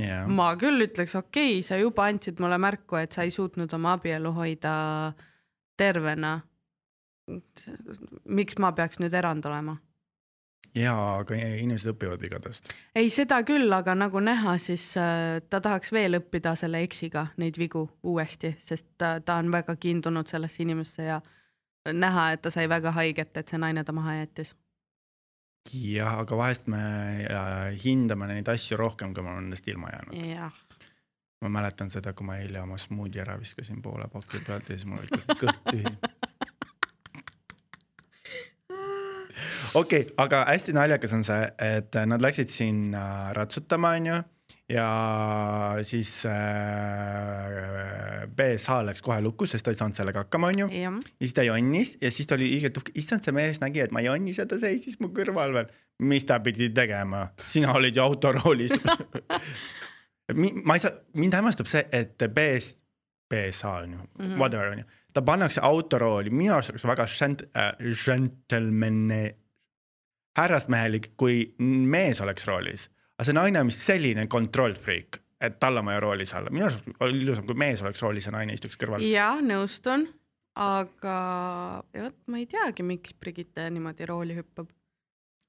jah, ma küll ütleks, okei okay,, sa juba andsid mulle märku, et sa ei suutnud oma abielu hoida tervena. miks ma peaks nüüd erand olema? jaa, aga inimesed õpivad vigadest. ei, seda küll, aga nagu näha, siis äh, ta tahaks veel õppida selle eksiga neid vigu uuesti, sest ta, ta on väga kiindunud sellesse inimesse ja näha, et ta sai väga haiget, et see naine ta maha jättis. jah, aga vahest me äh, hindame neid asju rohkem, kui me oleme nendest ilma jäänud. ma mäletan seda, kui ma eile oma smuudi ära viskasin poole paki pealt ja siis mul oli kõht tühi. okei okay,, aga hästi naljakas on see, et nad läksid sinna ratsutama, onju. ja siis äh, BSH läks kohe lukku, sest ta ei saanud sellega hakkama, onju. ja siis ta jonnis ja siis ta oli ilgelt uhke, issand, see mees nägi, et ma jonnis ja ta seisis mu kõrval veel. mis ta pidi tegema, sina olid ju autoroolis. ma ei saa, mind hämmastab see, et BS, BSA on ju mm. -hmm., whatever on ju, ta pannakse autorooli, minu arust oleks väga gent- äh,, gentleman'i, härrasmehelik, kui mees oleks roolis. aga see naine on vist selline control freak, et tal on vaja roolis olla, minu arust oli ilusam, kui mees oleks roolis ja naine istuks kõrval. ja nõustun, aga vot ma ei teagi, miks Brigitte niimoodi rooli hüppab.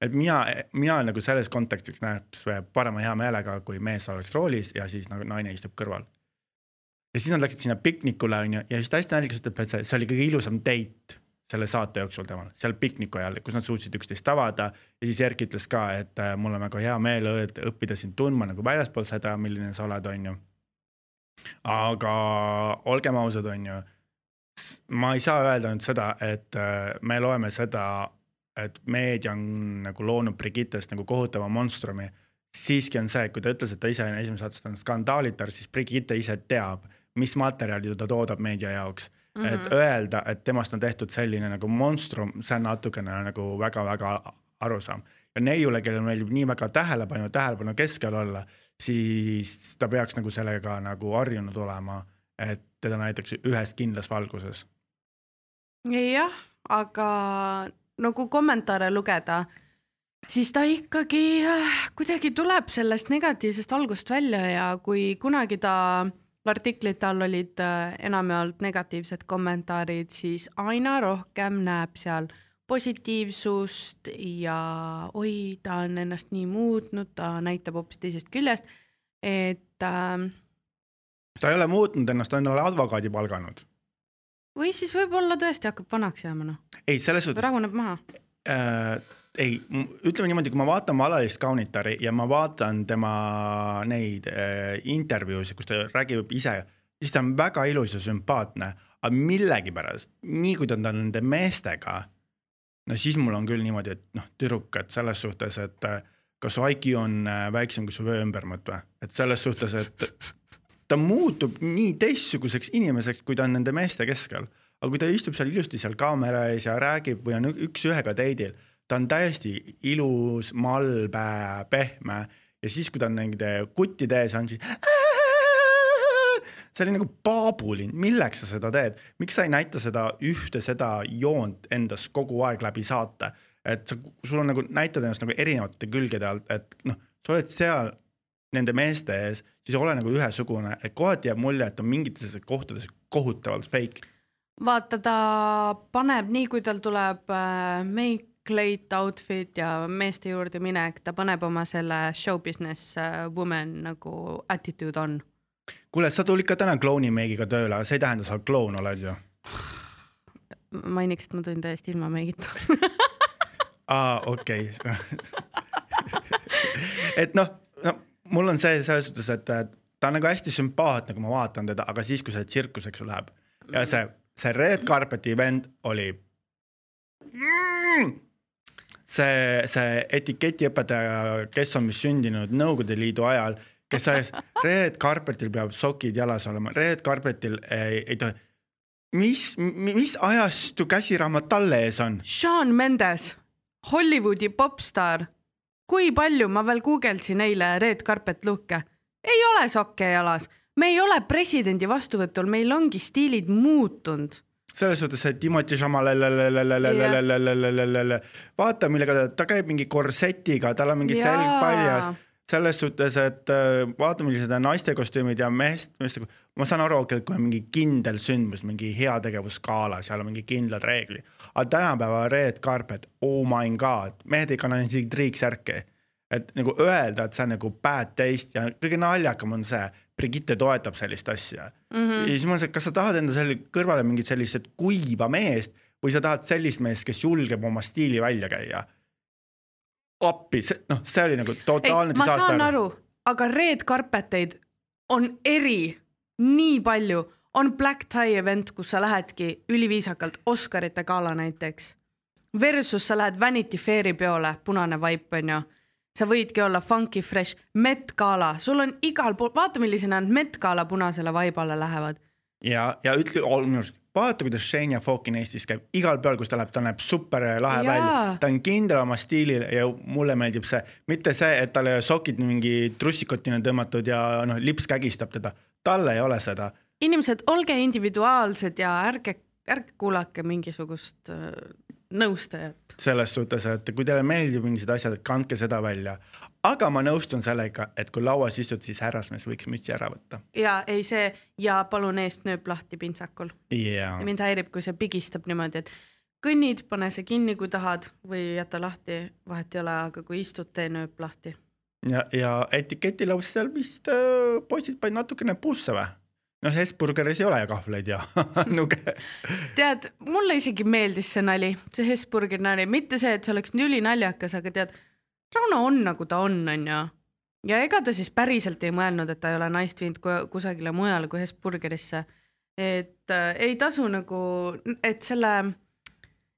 et mina, mina nagu selles kontekstis näeks parema hea meelega, kui mees oleks roolis ja siis nagu naine istub kõrval. ja siis nad läksid sinna piknikule onju ja siis ta hästi naljakas ütleb, et see, see oli kõige ilusam date selle saate jooksul temal, seal pikniku ajal, kus nad suutsid üksteist avada ja siis Erki ütles ka, et äh, mul on väga hea meel õppida sind tundma nagu väljaspool seda, milline sa oled, onju. aga olgem ausad, onju, ma ei saa öelda nüüd seda, et äh, me loeme seda et meedia on nagu loonud Brigittest nagu kohutava monstrumi. siiski on see, kui ta ütles, et ta ise on esimeses ta on skandaalitar, siis Brigitte ise teab, mis materjali ta toodab meedia jaoks mm. -hmm. et öelda, et temast on tehtud selline nagu monstrum, see on natukene nagu väga-väga arusaam. ja neiule, kellel meeldib nii väga tähelepanu, tähelepanu keskel olla, siis ta peaks nagu sellega nagu harjunud olema, et teda näitakse ühes kindlas valguses. jah, aga no kui kommentaare lugeda, siis ta ikkagi äh, kuidagi tuleb sellest negatiivsest valgust välja ja kui kunagi ta artiklite all olid äh, enamjaolt negatiivsed kommentaarid, siis aina rohkem näeb seal positiivsust ja oi, ta on ennast nii muutnud, ta näitab hoopis teisest küljest, et äh, ta ei ole muutnud ennast, ta on endale advokaadi palganud. või siis võib-olla tõesti hakkab vanaks jääma, noh, ei, selles suhtes rahuneb maha äh,, ei, ütleme niimoodi, kui ma vaatan alalist kaunitari ja ma vaatan tema neid äh, intervjuusid, kus ta räägib ise siis ta on väga ilus ja sümpaatne, aga millegipärast, nii kui ta on nende meestega, no siis mul on küll niimoodi, et noh, tüdruk, et selles suhtes, et äh, kas su IQ on äh, väiksem kui su vöö ümbermõõt või, et selles suhtes, et ta muutub nii teistsuguseks inimeseks, kui ta on nende meeste keskel. aga kui ta istub seal ilusti seal kaamera ees ja räägib või on üks-ühega date'il, ta on täiesti ilus, malbe, pehme. Ja siis, kui ta on nende kuttide ees on, siis see oli nagu paabulind, milleks sa seda teed, miks sa ei näita seda ühte seda joont endas kogu aeg läbi saate, et sa, sul on nagu näitad ennast nagu erinevate külgede alt, et noh, sa oled seal nende meeste ees, siis ole nagu ühesugune, et kohati jääb mulje, et on mingites kohtades kohutavalt fake. vaata, ta paneb nii, kui tal tuleb äh, make, late outfit ja meeste juurde minek, ta paneb oma selle show business äh, woman nagu attitude on. kuule, sa tulid ka täna klouni meigiga tööle, aga see ei tähenda, sa kloun oled ju. mainiks, et ma tulin täiesti ilma meigita. aa, okei. et noh, no mul on see selles suhtes, et et ta on nagu hästi sümpaatne, kui ma vaatan teda, aga siis, kui see tsirkuseks läheb ja see, see red carpet'i vend oli mm,. see, see etiketiõpetaja, kes on vist sündinud Nõukogude Liidu ajal, kes ajas, red carpet'il peab sokid jalas olema, red carpet'il ei, ei tohi. mis, mis ajastu käsiraamat talle ees on? Sean Mendes, Hollywoodi popstaar. kui palju ma veel guugeldasin eile red carpet look'e, ei ole sokke jalas, me ei ole presidendi vastuvõtul, meil ongi stiilid muutunud. Selles suhtes, et Timothy Chalamet, vaata, millega ta, ta käib mingi korsetiga, tal on mingi Jaa. selg paljas. selles suhtes, et vaata, millised on naiste kostüümid ja meest, meeste, ma saan aru, et kui on mingi kindel sündmus, mingi heategevusgala, seal on mingi kindlad reeglid. aga tänapäeva red carpet, oh my god, mehed ei kanna isegi triiksärki. Et nagu öelda, et see on nagu bad taste ja kõige naljakam on see, Brigitte toetab sellist asja mm. -hmm. ja siis ma mõtlesin, et kas sa tahad enda selle kõrvale mingit sellist kuiva meest või sa tahad sellist meest, kes julgeb oma stiili välja käia. appi, noh, see oli nagu totaalne ma saan aru, aga red carpet eid on eri, nii palju, on black tie event, kus sa lähedki üliviisakalt Oscarite gala näiteks. Versus sa lähed Vanity Fairi peole, punane vaip on ju. Sa võidki olla funky fresh, Met Gala, sul on igal pool, vaata, millisena nad Met Gala punasele vaibale lähevad. ja, ja ütle, minu arust vaata, kuidas Shania Falkin Eestis käib, igal pool, kus ta läheb, ta näeb super lahe Jaa. välja, ta on kindel oma stiilil ja mulle meeldib see, mitte see, et tal ei ole sokid mingi trussikotina tõmmatud ja noh, lips kägistab teda, tal ei ole seda. Inimesed, olge individuaalsed ja ärge, ärge kuulake mingisugust äh, nõustajat. selles suhtes, et kui teile meeldib mingisugused asjad, kandke seda välja. aga ma nõustun sellega, et kui lauas istud, siis härrasmees võiks mütsi ära võtta. ja ei see ja palun eest nööp lahti pintsakul. ja, mind häirib, kui see pigistab niimoodi, et kõnnid, pane see kinni, kui tahad või jäta lahti, vahet ei ole, aga kui istud, tee nööp lahti. ja, ja etiketilaus seal vist äh, poisid panid natukene puusse või? noh, Hesburgeris ei ole kahvleid ja nuge. tead, mulle isegi meeldis see nali, see Hesburgeri nali, mitte see, et see oleks nii ülinaljakas, aga tead, Rauno on nagu ta on, onju. ja ega ta siis päriselt ei mõelnud, et ta ei ole naist viinud ku- kusagile mujale kui Hesburgerisse. et äh, ei tasu nagu, et selle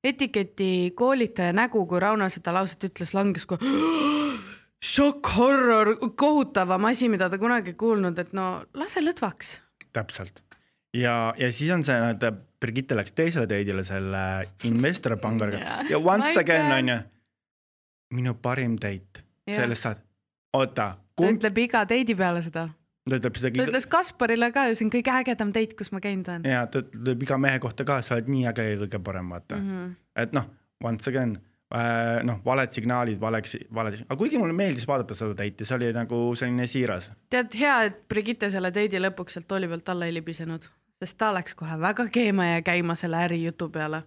etiketi koolitaja nägu, kui Rauno seda lauset ütles, langes kui šokk, horror, kohutavam asi, mida ta kunagi kuulnud, et no lase lõdvaks täpselt. ja, ja siis on see, et Brigitte läks teisele date'ile selle investor pangariga Jaa. ja once My again God. on ju minu parim date, Jah. sellest saad, oota, ta kumb, ütleb iga teidi peale seda. ta ütleb seda ta ütles Kasparile ka ju, see on kõige ägedam date, kus ma käinud olen. ja ta ütleb iga mehe kohta ka, sa oled nii äge ja kõige parem, vaata mm. -hmm. et noh, once again noh, valed signaalid, valeks, valed, aga kuigi mulle meeldis vaadata seda date'i, see oli nagu selline siiras. tead, hea, et Brigitte selle date'i lõpuks sealt tooli pealt alla ei libisenud, sest ta läks kohe väga keema ja käima selle ärijutu peale.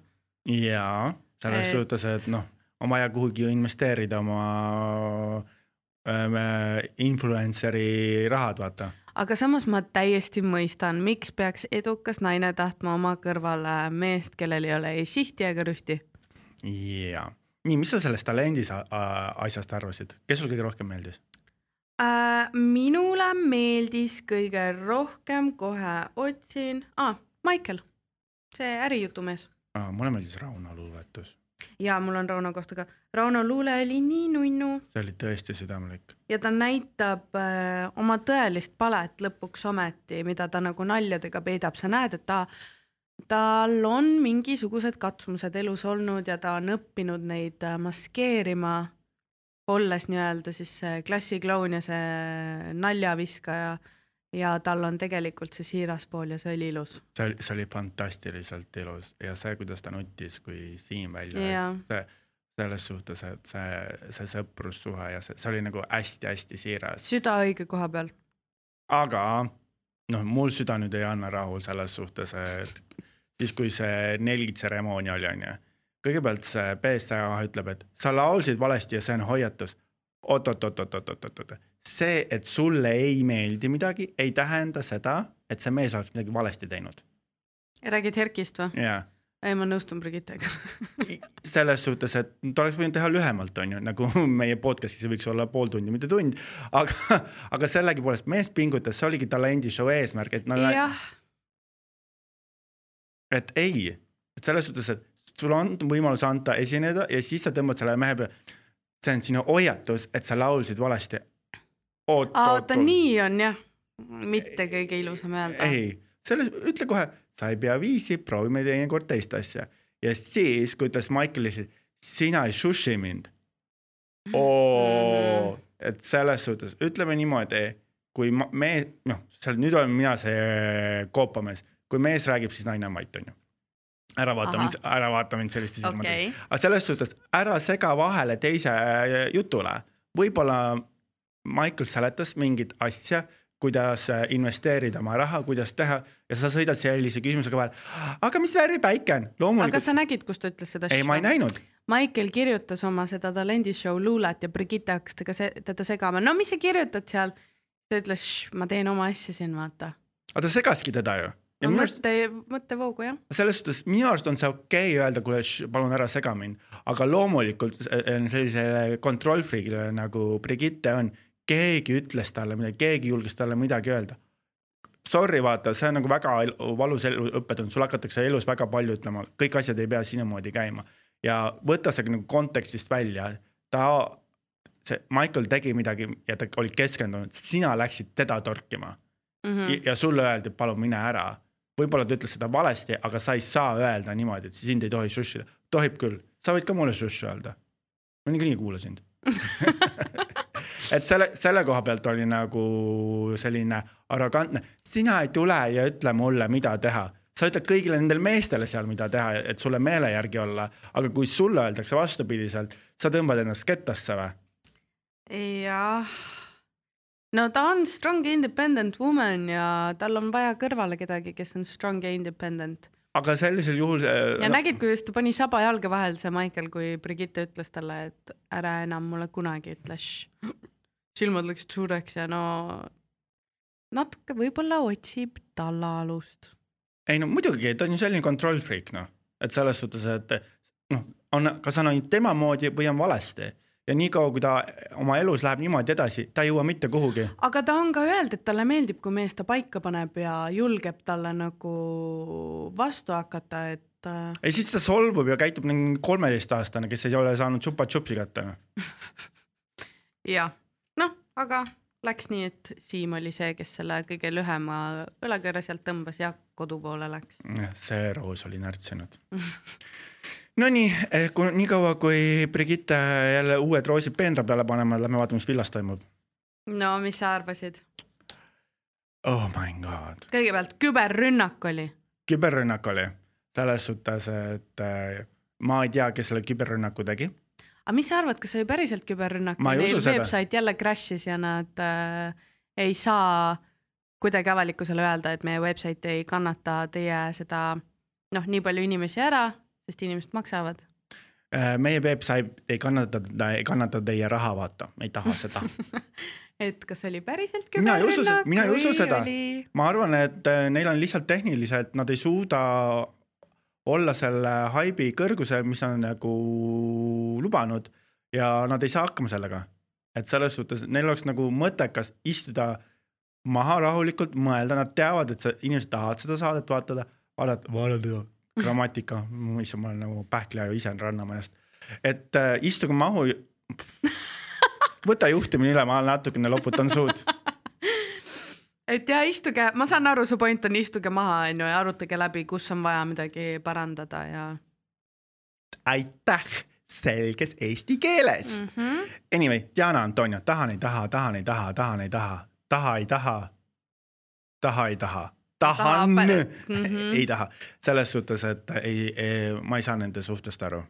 jaa, selles Et- suhtes, et noh, on vaja kuhugi investeerida oma ähm, influencer'i rahad, vaata. aga samas ma täiesti mõistan, miks peaks edukas naine tahtma oma kõrvale meest, kellel ei ole ei sihti ega rühti. jaa, nii, mis sa sellest talendis asjast arvasid, kes sul kõige rohkem meeldis? äh,. minule meeldis kõige rohkem, kohe otsin ah,, Michael, see ärijutumees mulle meeldis Rauno luuletus, ja mul on Rauno kohta ka. Rauno luule oli nii nunnu see oli tõesti südamlik. ja ta näitab äh, oma tõelist palet lõpuks ometi, mida ta nagu naljadega peidab, sa näed, et ta, tal on mingisugused katsumused elus olnud ja ta on õppinud neid äh, maskeerima, olles nii-öelda siis see klassikloun ja see naljaviskaja ja tal on tegelikult see siiras pool ja see oli ilus. see oli, see oli fantastiliselt ilus ja see, kuidas ta nutis, kui Siim välja läks, see selles suhtes, et see, see sõprussuhe ja see, see oli nagu hästi-hästi siiras, süda õige koha peal. aga noh, mul süda nüüd ei anna rahu selles suhtes, et siis, kui see nelgitseremoonia oli, onju. kõigepealt see BSA ütleb, et sa laulsid valesti ja see on hoiatus oot, oot, oot-oot-oot-oot-oot-oot, see, et sulle ei meeldi midagi, ei tähenda seda, et see mees oleks midagi valesti teinud. räägid Herkist või? jaa ei, ma nõustun Brigittega. selles suhtes, et ta oleks võinud teha lühemalt, on ju, nagu meie podcast'is võiks olla pool tundi, mitte tund, aga, aga sellegipoolest mees pingutas, see oligi talendishow eesmärk, et nad, et ei, et selles suhtes, et sul on võimalus anda esineda ja siis sa tõmbad selle mehe peale. see on sinu hoiatus, et sa laulsid valesti. oot, oot, oota, nii on jah, mitte kõige ilusam öelda. ei, selle, ütle kohe, sa ei pea viisi, proovime teinekord teist asja. ja siis, kui ütles Michaelile, sina ei šuši mind. oo, et selles suhtes ütleme niimoodi, kui me noh, seal nüüd olen mina see koopamees, kui mees räägib, siis naine on vait, onju. ära vaata Ahah. mind, ära vaata mind selliste silmadega okei, aga selles suhtes ära sega vahele teise äh, jutule, võib-olla Michael seletas mingit asja, kuidas äh, investeerida oma raha, kuidas teha ja sa sõidad sellise küsimusega vahele. aga mis värvi päike on? aga loomulikult, sa nägid, kus ta ütles seda? ei, ma ei näinud. Michael kirjutas oma seda talendishow luulet ja Brigitte hakkas temaga se teda segama, no mis sa kirjutad seal? ta ütles, ma teen oma asja siin, vaata. aga ta segaski teda ju. Ja arust mõtte, mõttevoogu jah. selles suhtes minu arust on see okei okay öelda, kuule, palun ära sega mind, aga loomulikult äh, sellisele kontrollfriigile nagu Brigitte on, keegi ütles talle midagi, keegi julges talle midagi öelda. Sorry, vaata, see on nagu väga valus õpetanud, sul hakatakse elus väga palju ütlema, kõik asjad ei pea sinamoodi käima ja võta see nagu kontekstist välja, ta, see Michael tegi midagi ja ta oli keskendunud, sina läksid teda torkima Mhm. ja, ja sulle öeldi, palun mine ära. Võib-olla ta ütles seda valesti, aga sa ei saa öelda niimoodi, et sind ei tohi šušida. tohib küll, sa võid ka mulle šuš öelda. ma niikuinii ei kuula sind. et selle, selle koha pealt oli nagu selline arrogantne, sina ei tule ja ütle mulle, mida teha sa ütled kõigile nendele meestele seal, mida teha, et sulle meele järgi olla, aga kui sulle öeldakse vastupidiselt, sa tõmbad ennast kettasse või? jah. No ta on strong independent woman ja tal on vaja kõrvale kedagi, kes on strong ja independent. aga sellisel juhul. ja no. nägid, kuidas ta pani saba jalge vahel, see Michael, kui Brigitte ütles talle, et ära enam mulle kunagi ütle. silmad läksid suureks ja no natuke võib-olla otsib tallaalust. ei no muidugi, ta on ju selline control freak noh, et selles suhtes, et noh, on, kas on ainult tema moodi või on valesti ja niikaua, kui ta oma elus läheb niimoodi edasi, ta ei jõua mitte kuhugi. aga ta on ka öelnud, et talle meeldib, kui mees ta paika paneb ja julgeb talle nagu vastu hakata, et äh, ja siis ta solvub ja käitub nagu kolmeteistaastane, kes ei ole saanud tšupa-tšupsi kätte noh. jah, noh, aga läks nii, et Siim oli see, kes selle kõige lühema õlakõrre sealt tõmbas ja kodu poole läks. see roos oli närtsinud. Nonii, kui niikaua, kui Brigitte jälle uued roosid peenra peale panema, lähme vaatame, mis villas toimub. no mis sa arvasid? Oh my god, kõigepealt küberrünnak oli. küberrünnak oli selles suhtes, et äh, ma ei tea, kes selle küberrünnaku tegi aga mis sa arvad, kas oli päriselt küberrünnak Neil website jälle crash'is ja nad äh, ei saa kuidagi avalikkusele öelda, et meie website ei kannata teie seda noh, nii palju inimesi ära, sest inimesed maksavad. Äh, meie website ei kannata, ei kannata teie raha, vaata, ei taha seda. et kas oli päriselt küberrünnak mina ei usu seda. oli... ma arvan, et äh, neil on lihtsalt tehniliselt, nad ei suuda olla selle haibi kõrgusel, mis on nagu lubanud ja nad ei saa hakkama sellega. et selles suhtes neil oleks nagu mõttekas istuda maha rahulikult, mõelda, nad teavad, et see inimesed tahavad seda saadet vaatada, vaadata, vaadata grammatika, issand, ma olen nagu pähkliaju ise Rannamajast, et äh, istuge mahu. võta juhtimine üle, ma natukene loputan suud et ja istuge, ma saan aru, su point on istuge maha, onju, ja arutage läbi, kus on vaja midagi parandada ja. aitäh selges eesti keeles mm. -hmm. Anyway, Diana Antonio, tahan, ei taha, tahan, ei taha, tahan, ei taha, taha, ei taha, taha, ei taha tahan, mm -hmm. ei taha, selles suhtes, et ei, ei, ma ei saa nende suhtest aru.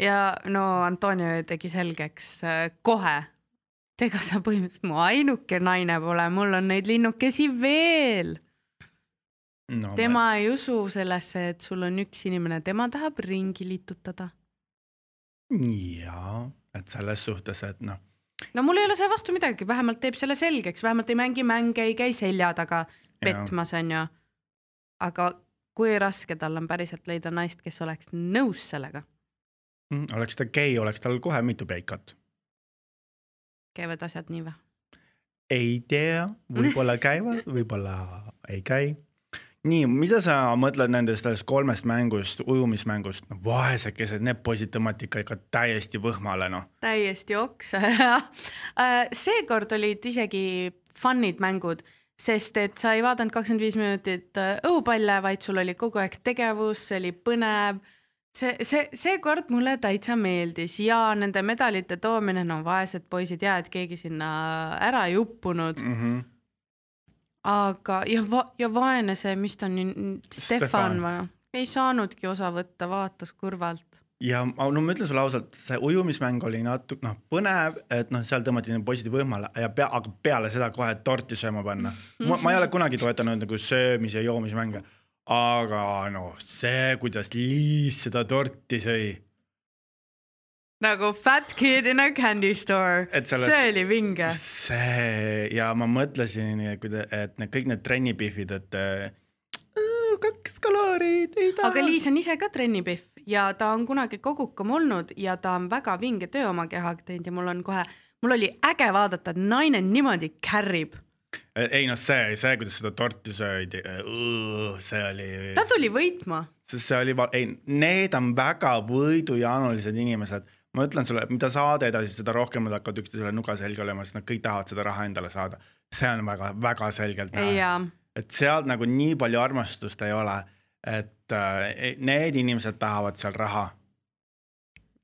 ja no Antonio tegi selgeks äh, kohe, ega sa põhimõtteliselt mu ainuke naine pole, mul on neid linnukesi veel. No,. tema ma... ei usu sellesse, et sul on üks inimene, tema tahab ringi litutada. jaa, et selles suhtes, et noh. No mul ei ole selle vastu midagi, vähemalt teeb selle selgeks, vähemalt ei mängi mänge, ei käi selja taga petmas, onju. aga kui raske tal on päriselt leida naist, kes oleks nõus sellega mm,? oleks ta gei, oleks tal kohe mitu peikat. käivad asjad nii või? ei tea, võib-olla käivad, võib-olla ei käi. nii, mida sa mõtled nendest sellest kolmest mängust, ujumismängust, no vaesekesed, need poisid tõmmati ikka, ikka täiesti võhmale, noh. täiesti oksa, jah. Äh, seekord olid isegi fun'id mängud sest et sa ei vaadanud kakskümmend viis minutit äh, õhupalle, vaid sul oli kogu aeg tegevus, see oli põnev. see, see, seekord mulle täitsa meeldis ja nende medalite toomine, no vaesed poisid ja et keegi sinna ära ei uppunud mm. -hmm. aga ja va-, ja vaene see, mis ta on, Stefan või? ei saanudki osa võtta, vaatas kõrvalt ja no ma ütlen sulle ausalt, see ujumismäng oli natuke noh, põnev, et noh, seal tõmmati need poisid võimale ja pea, aga peale seda kohe torti sööma panna. ma ei ole kunagi toetanud nagu söömis- ja joomismänge, aga noh, see, kuidas Liis seda torti sõi. nagu fat kid in a candy store, see oli vinge. see ja ma mõtlesin, et need kõik need trennipihvid, et kalorit, ei taha. aga Liis on ise ka trennipihv ja ta on kunagi kogukam olnud ja ta on väga vinge töö oma kehaga teinud ja mul on kohe, mul oli äge vaadata, et naine niimoodi kärrib. ei noh, see, see, kuidas seda torti söödi, see oli. ta tuli võitma. sest see oli, ei, need on väga võidujaanulised inimesed ma ütlen sulle, mida saade edasi, seda rohkem nad hakkavad üksteisele nuga selga olema, sest nad kõik tahavad seda raha endale saada. see on väga-väga selgelt näha. Et sealt nagu nii palju armastust ei ole et äh, need inimesed tahavad seal raha.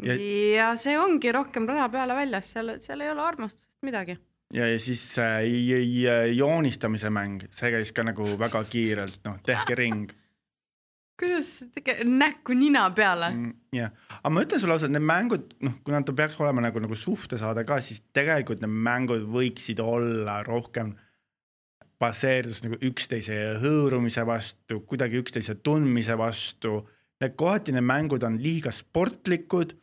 ja, ja see ongi rohkem raha peale väljas, seal, seal ei ole armastusest midagi. ja, ja siis äh, joonistamise mäng, see käis ka nagu väga kiirelt, noh, tehke ring kuidas tege-, näkku nina peale mm,. jah, aga ma ütlen sulle ausalt, need mängud, noh, kui nad peaks olema nagu, nagu suhtesaade ka, siis tegelikult need mängud võiksid olla rohkem äh, baseerus nagu üksteise hõõrumise vastu, kuidagi üksteise tundmise vastu. Need kohati need mängud on liiga sportlikud.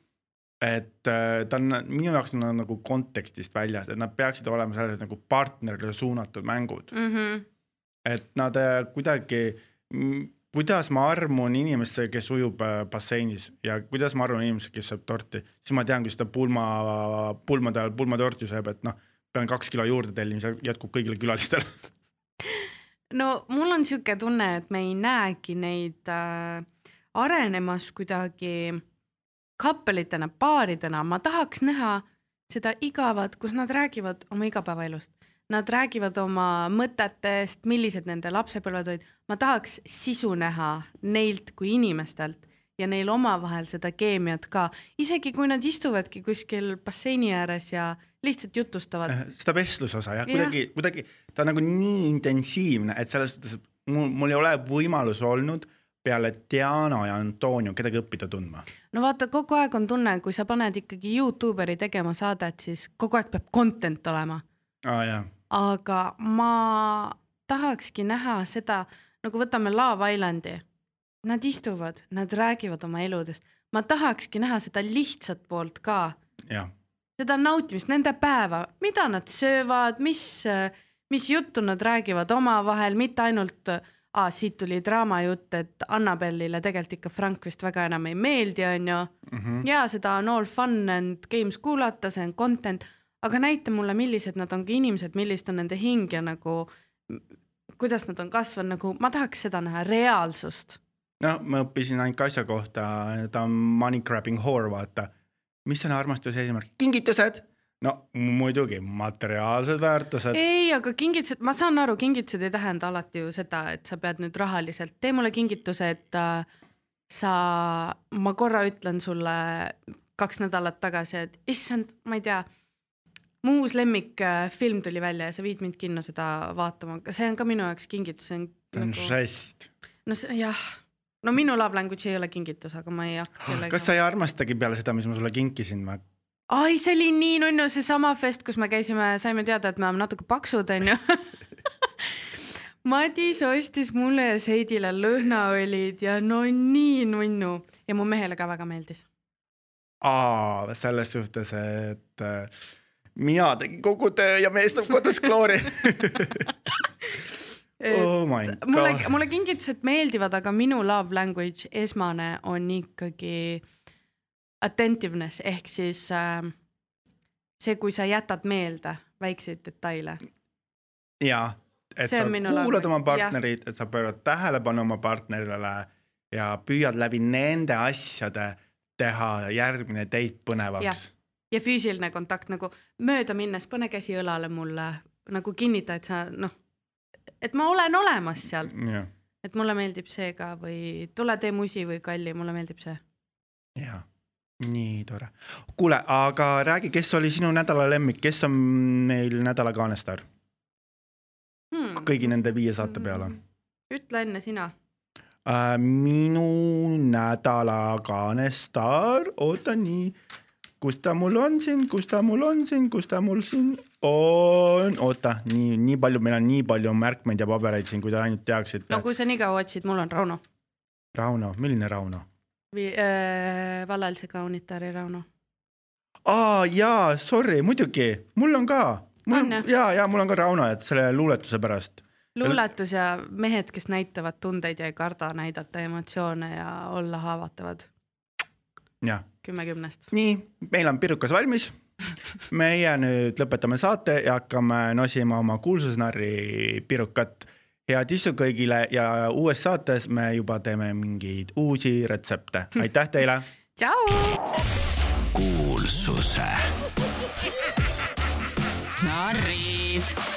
et äh, ta on minu jaoks on nagu kontekstist väljas, et nad peaksid olema sellised nagu partnerile suunatud mängud mm. -hmm. et nad äh, kuidagi, kuidas ma armun inimesse, kes ujub äh, basseinis ja kuidas ma armun inimesse, kes sööb torti, siis ma tean, kuidas ta pulma, pulmade all pulmatorti sööb, et noh pean kaks kilo juurde tellima, see jätkub kõigile külalistele no mul on sihuke tunne, et me ei näegi neid äh, arenemas kuidagi kappelitena, paaridena, ma tahaks näha seda igavat, kus nad räägivad oma igapäevaelust. Nad räägivad oma mõtetest, millised nende lapsepõlved olid. ma tahaks sisu näha neilt kui inimestelt ja neil omavahel seda keemiat ka, isegi kui nad istuvadki kuskil basseini ääres ja lihtsalt jutustavad. Äh, seda vestlusosa jah, kuidagi ja., kuidagi ta on nagu nii intensiivne, et selles suhtes, mul, mul ei ole võimalus olnud peale Diana ja Antonio kedagi õppida tundma. no vaata, kogu aeg on tunne, kui sa paned ikkagi Youtuberi tegema saadet, siis kogu aeg peab content olema ah,. aga ma tahakski näha seda, nagu võtame Love Islandi. Nad istuvad, nad räägivad oma eludest, ma tahakski näha seda lihtsat poolt ka. seda nautimist, nende päeva, mida nad söövad, mis, mis juttu nad räägivad omavahel, mitte ainult ah,, siit tuli draamajutt, et Annabellile tegelikult ikka Frank vist väga enam ei meeldi, onju mm. -hmm. ja seda on all fun and games kuulata, see on content, aga näita mulle, millised nad on ka inimesed, millised on nende hing ja nagu kuidas nad on kasvanud, nagu ma tahaks seda näha, reaalsust. No ma õppisin ainult asja kohta, ta on money grabbing whore, vaata. mis on armastuse eesmärk? kingitused. no muidugi materiaalsed väärtused. ei, aga kingitused, ma saan aru, kingitused ei tähenda alati ju seda, et sa pead nüüd rahaliselt, tee mulle kingituse, et äh, sa, ma korra ütlen sulle kaks nädalat tagasi, et issand, ma ei tea, mu uus lemmikfilm tuli välja ja sa viid mind kinno seda vaatama, aga see on ka minu jaoks kingitus, see on see on nagu, žest. no see, jah, no minu love language ei ole kingitus, aga ma ei hakka kellega. kas sa ei armastagi peale seda, mis ma sulle kinkisin või? ai, see oli nii nunnu, seesama fest, kus me käisime, saime teada, et me oleme natuke paksud, onju Madis ostis mulle ja Seidile lõhnaõlid ja no nii nunnu ja mu mehele ka väga meeldis. aa, selles suhtes, et äh, mina tegin kogu töö ja mees saab kodus kloori oh mulle, mulle kingitused meeldivad, aga minu love language esmane on ikkagi attentiveness ehk siis äh, see, kui sa jätad meelde väikseid detaile. jaa, et See sa kuulad oma partnerit, et sa pöörad tähelepanu oma partnerile ja püüad läbi nende asjade teha järgmine date põnevaks. ja füüsiline kontakt nagu mööda minnes, pane käsi õlale mulle, nagu kinnita, et sa noh, et ma olen olemas seal, jah, et mulle meeldib see ka või tule tee musi või kalli, mulle meeldib see. jah, nii tore. kuule, aga räägi, kes oli sinu nädala lemmik, kes on meil nädala kaanestaar Hmm. kõigi nende viie saate peale? ütle enne sina. äh, minu nädala kaanestaar, oota nii, kus ta mul on siin, kus ta mul on siin, kus ta mul siin on, oota, nii, nii palju, meil on nii palju märkmeid ja pabereid siin, kui te ainult teaksite no kui sa nii kaua otsid, mul on Rauno. Rauno, milline Rauno? Äh, vallalise kaunitari Rauno. aa jaa, sorry, muidugi, mul on ka. On, jah? ja, ja mul on ka Rauno, et selle luuletuse pärast. luuletus ja mehed, kes näitavad tundeid ja ei karda näidata emotsioone ja olla haavatavad. kümme kümnest. nii, meil on pirukas valmis. Meie nüüd lõpetame saate ja hakkame nosima oma kuulsusnarri pirukat. head issu kõigile ja uues saates me juba teeme mingeid uusi retsepte. aitäh teile. tšau. kuulsuse narrid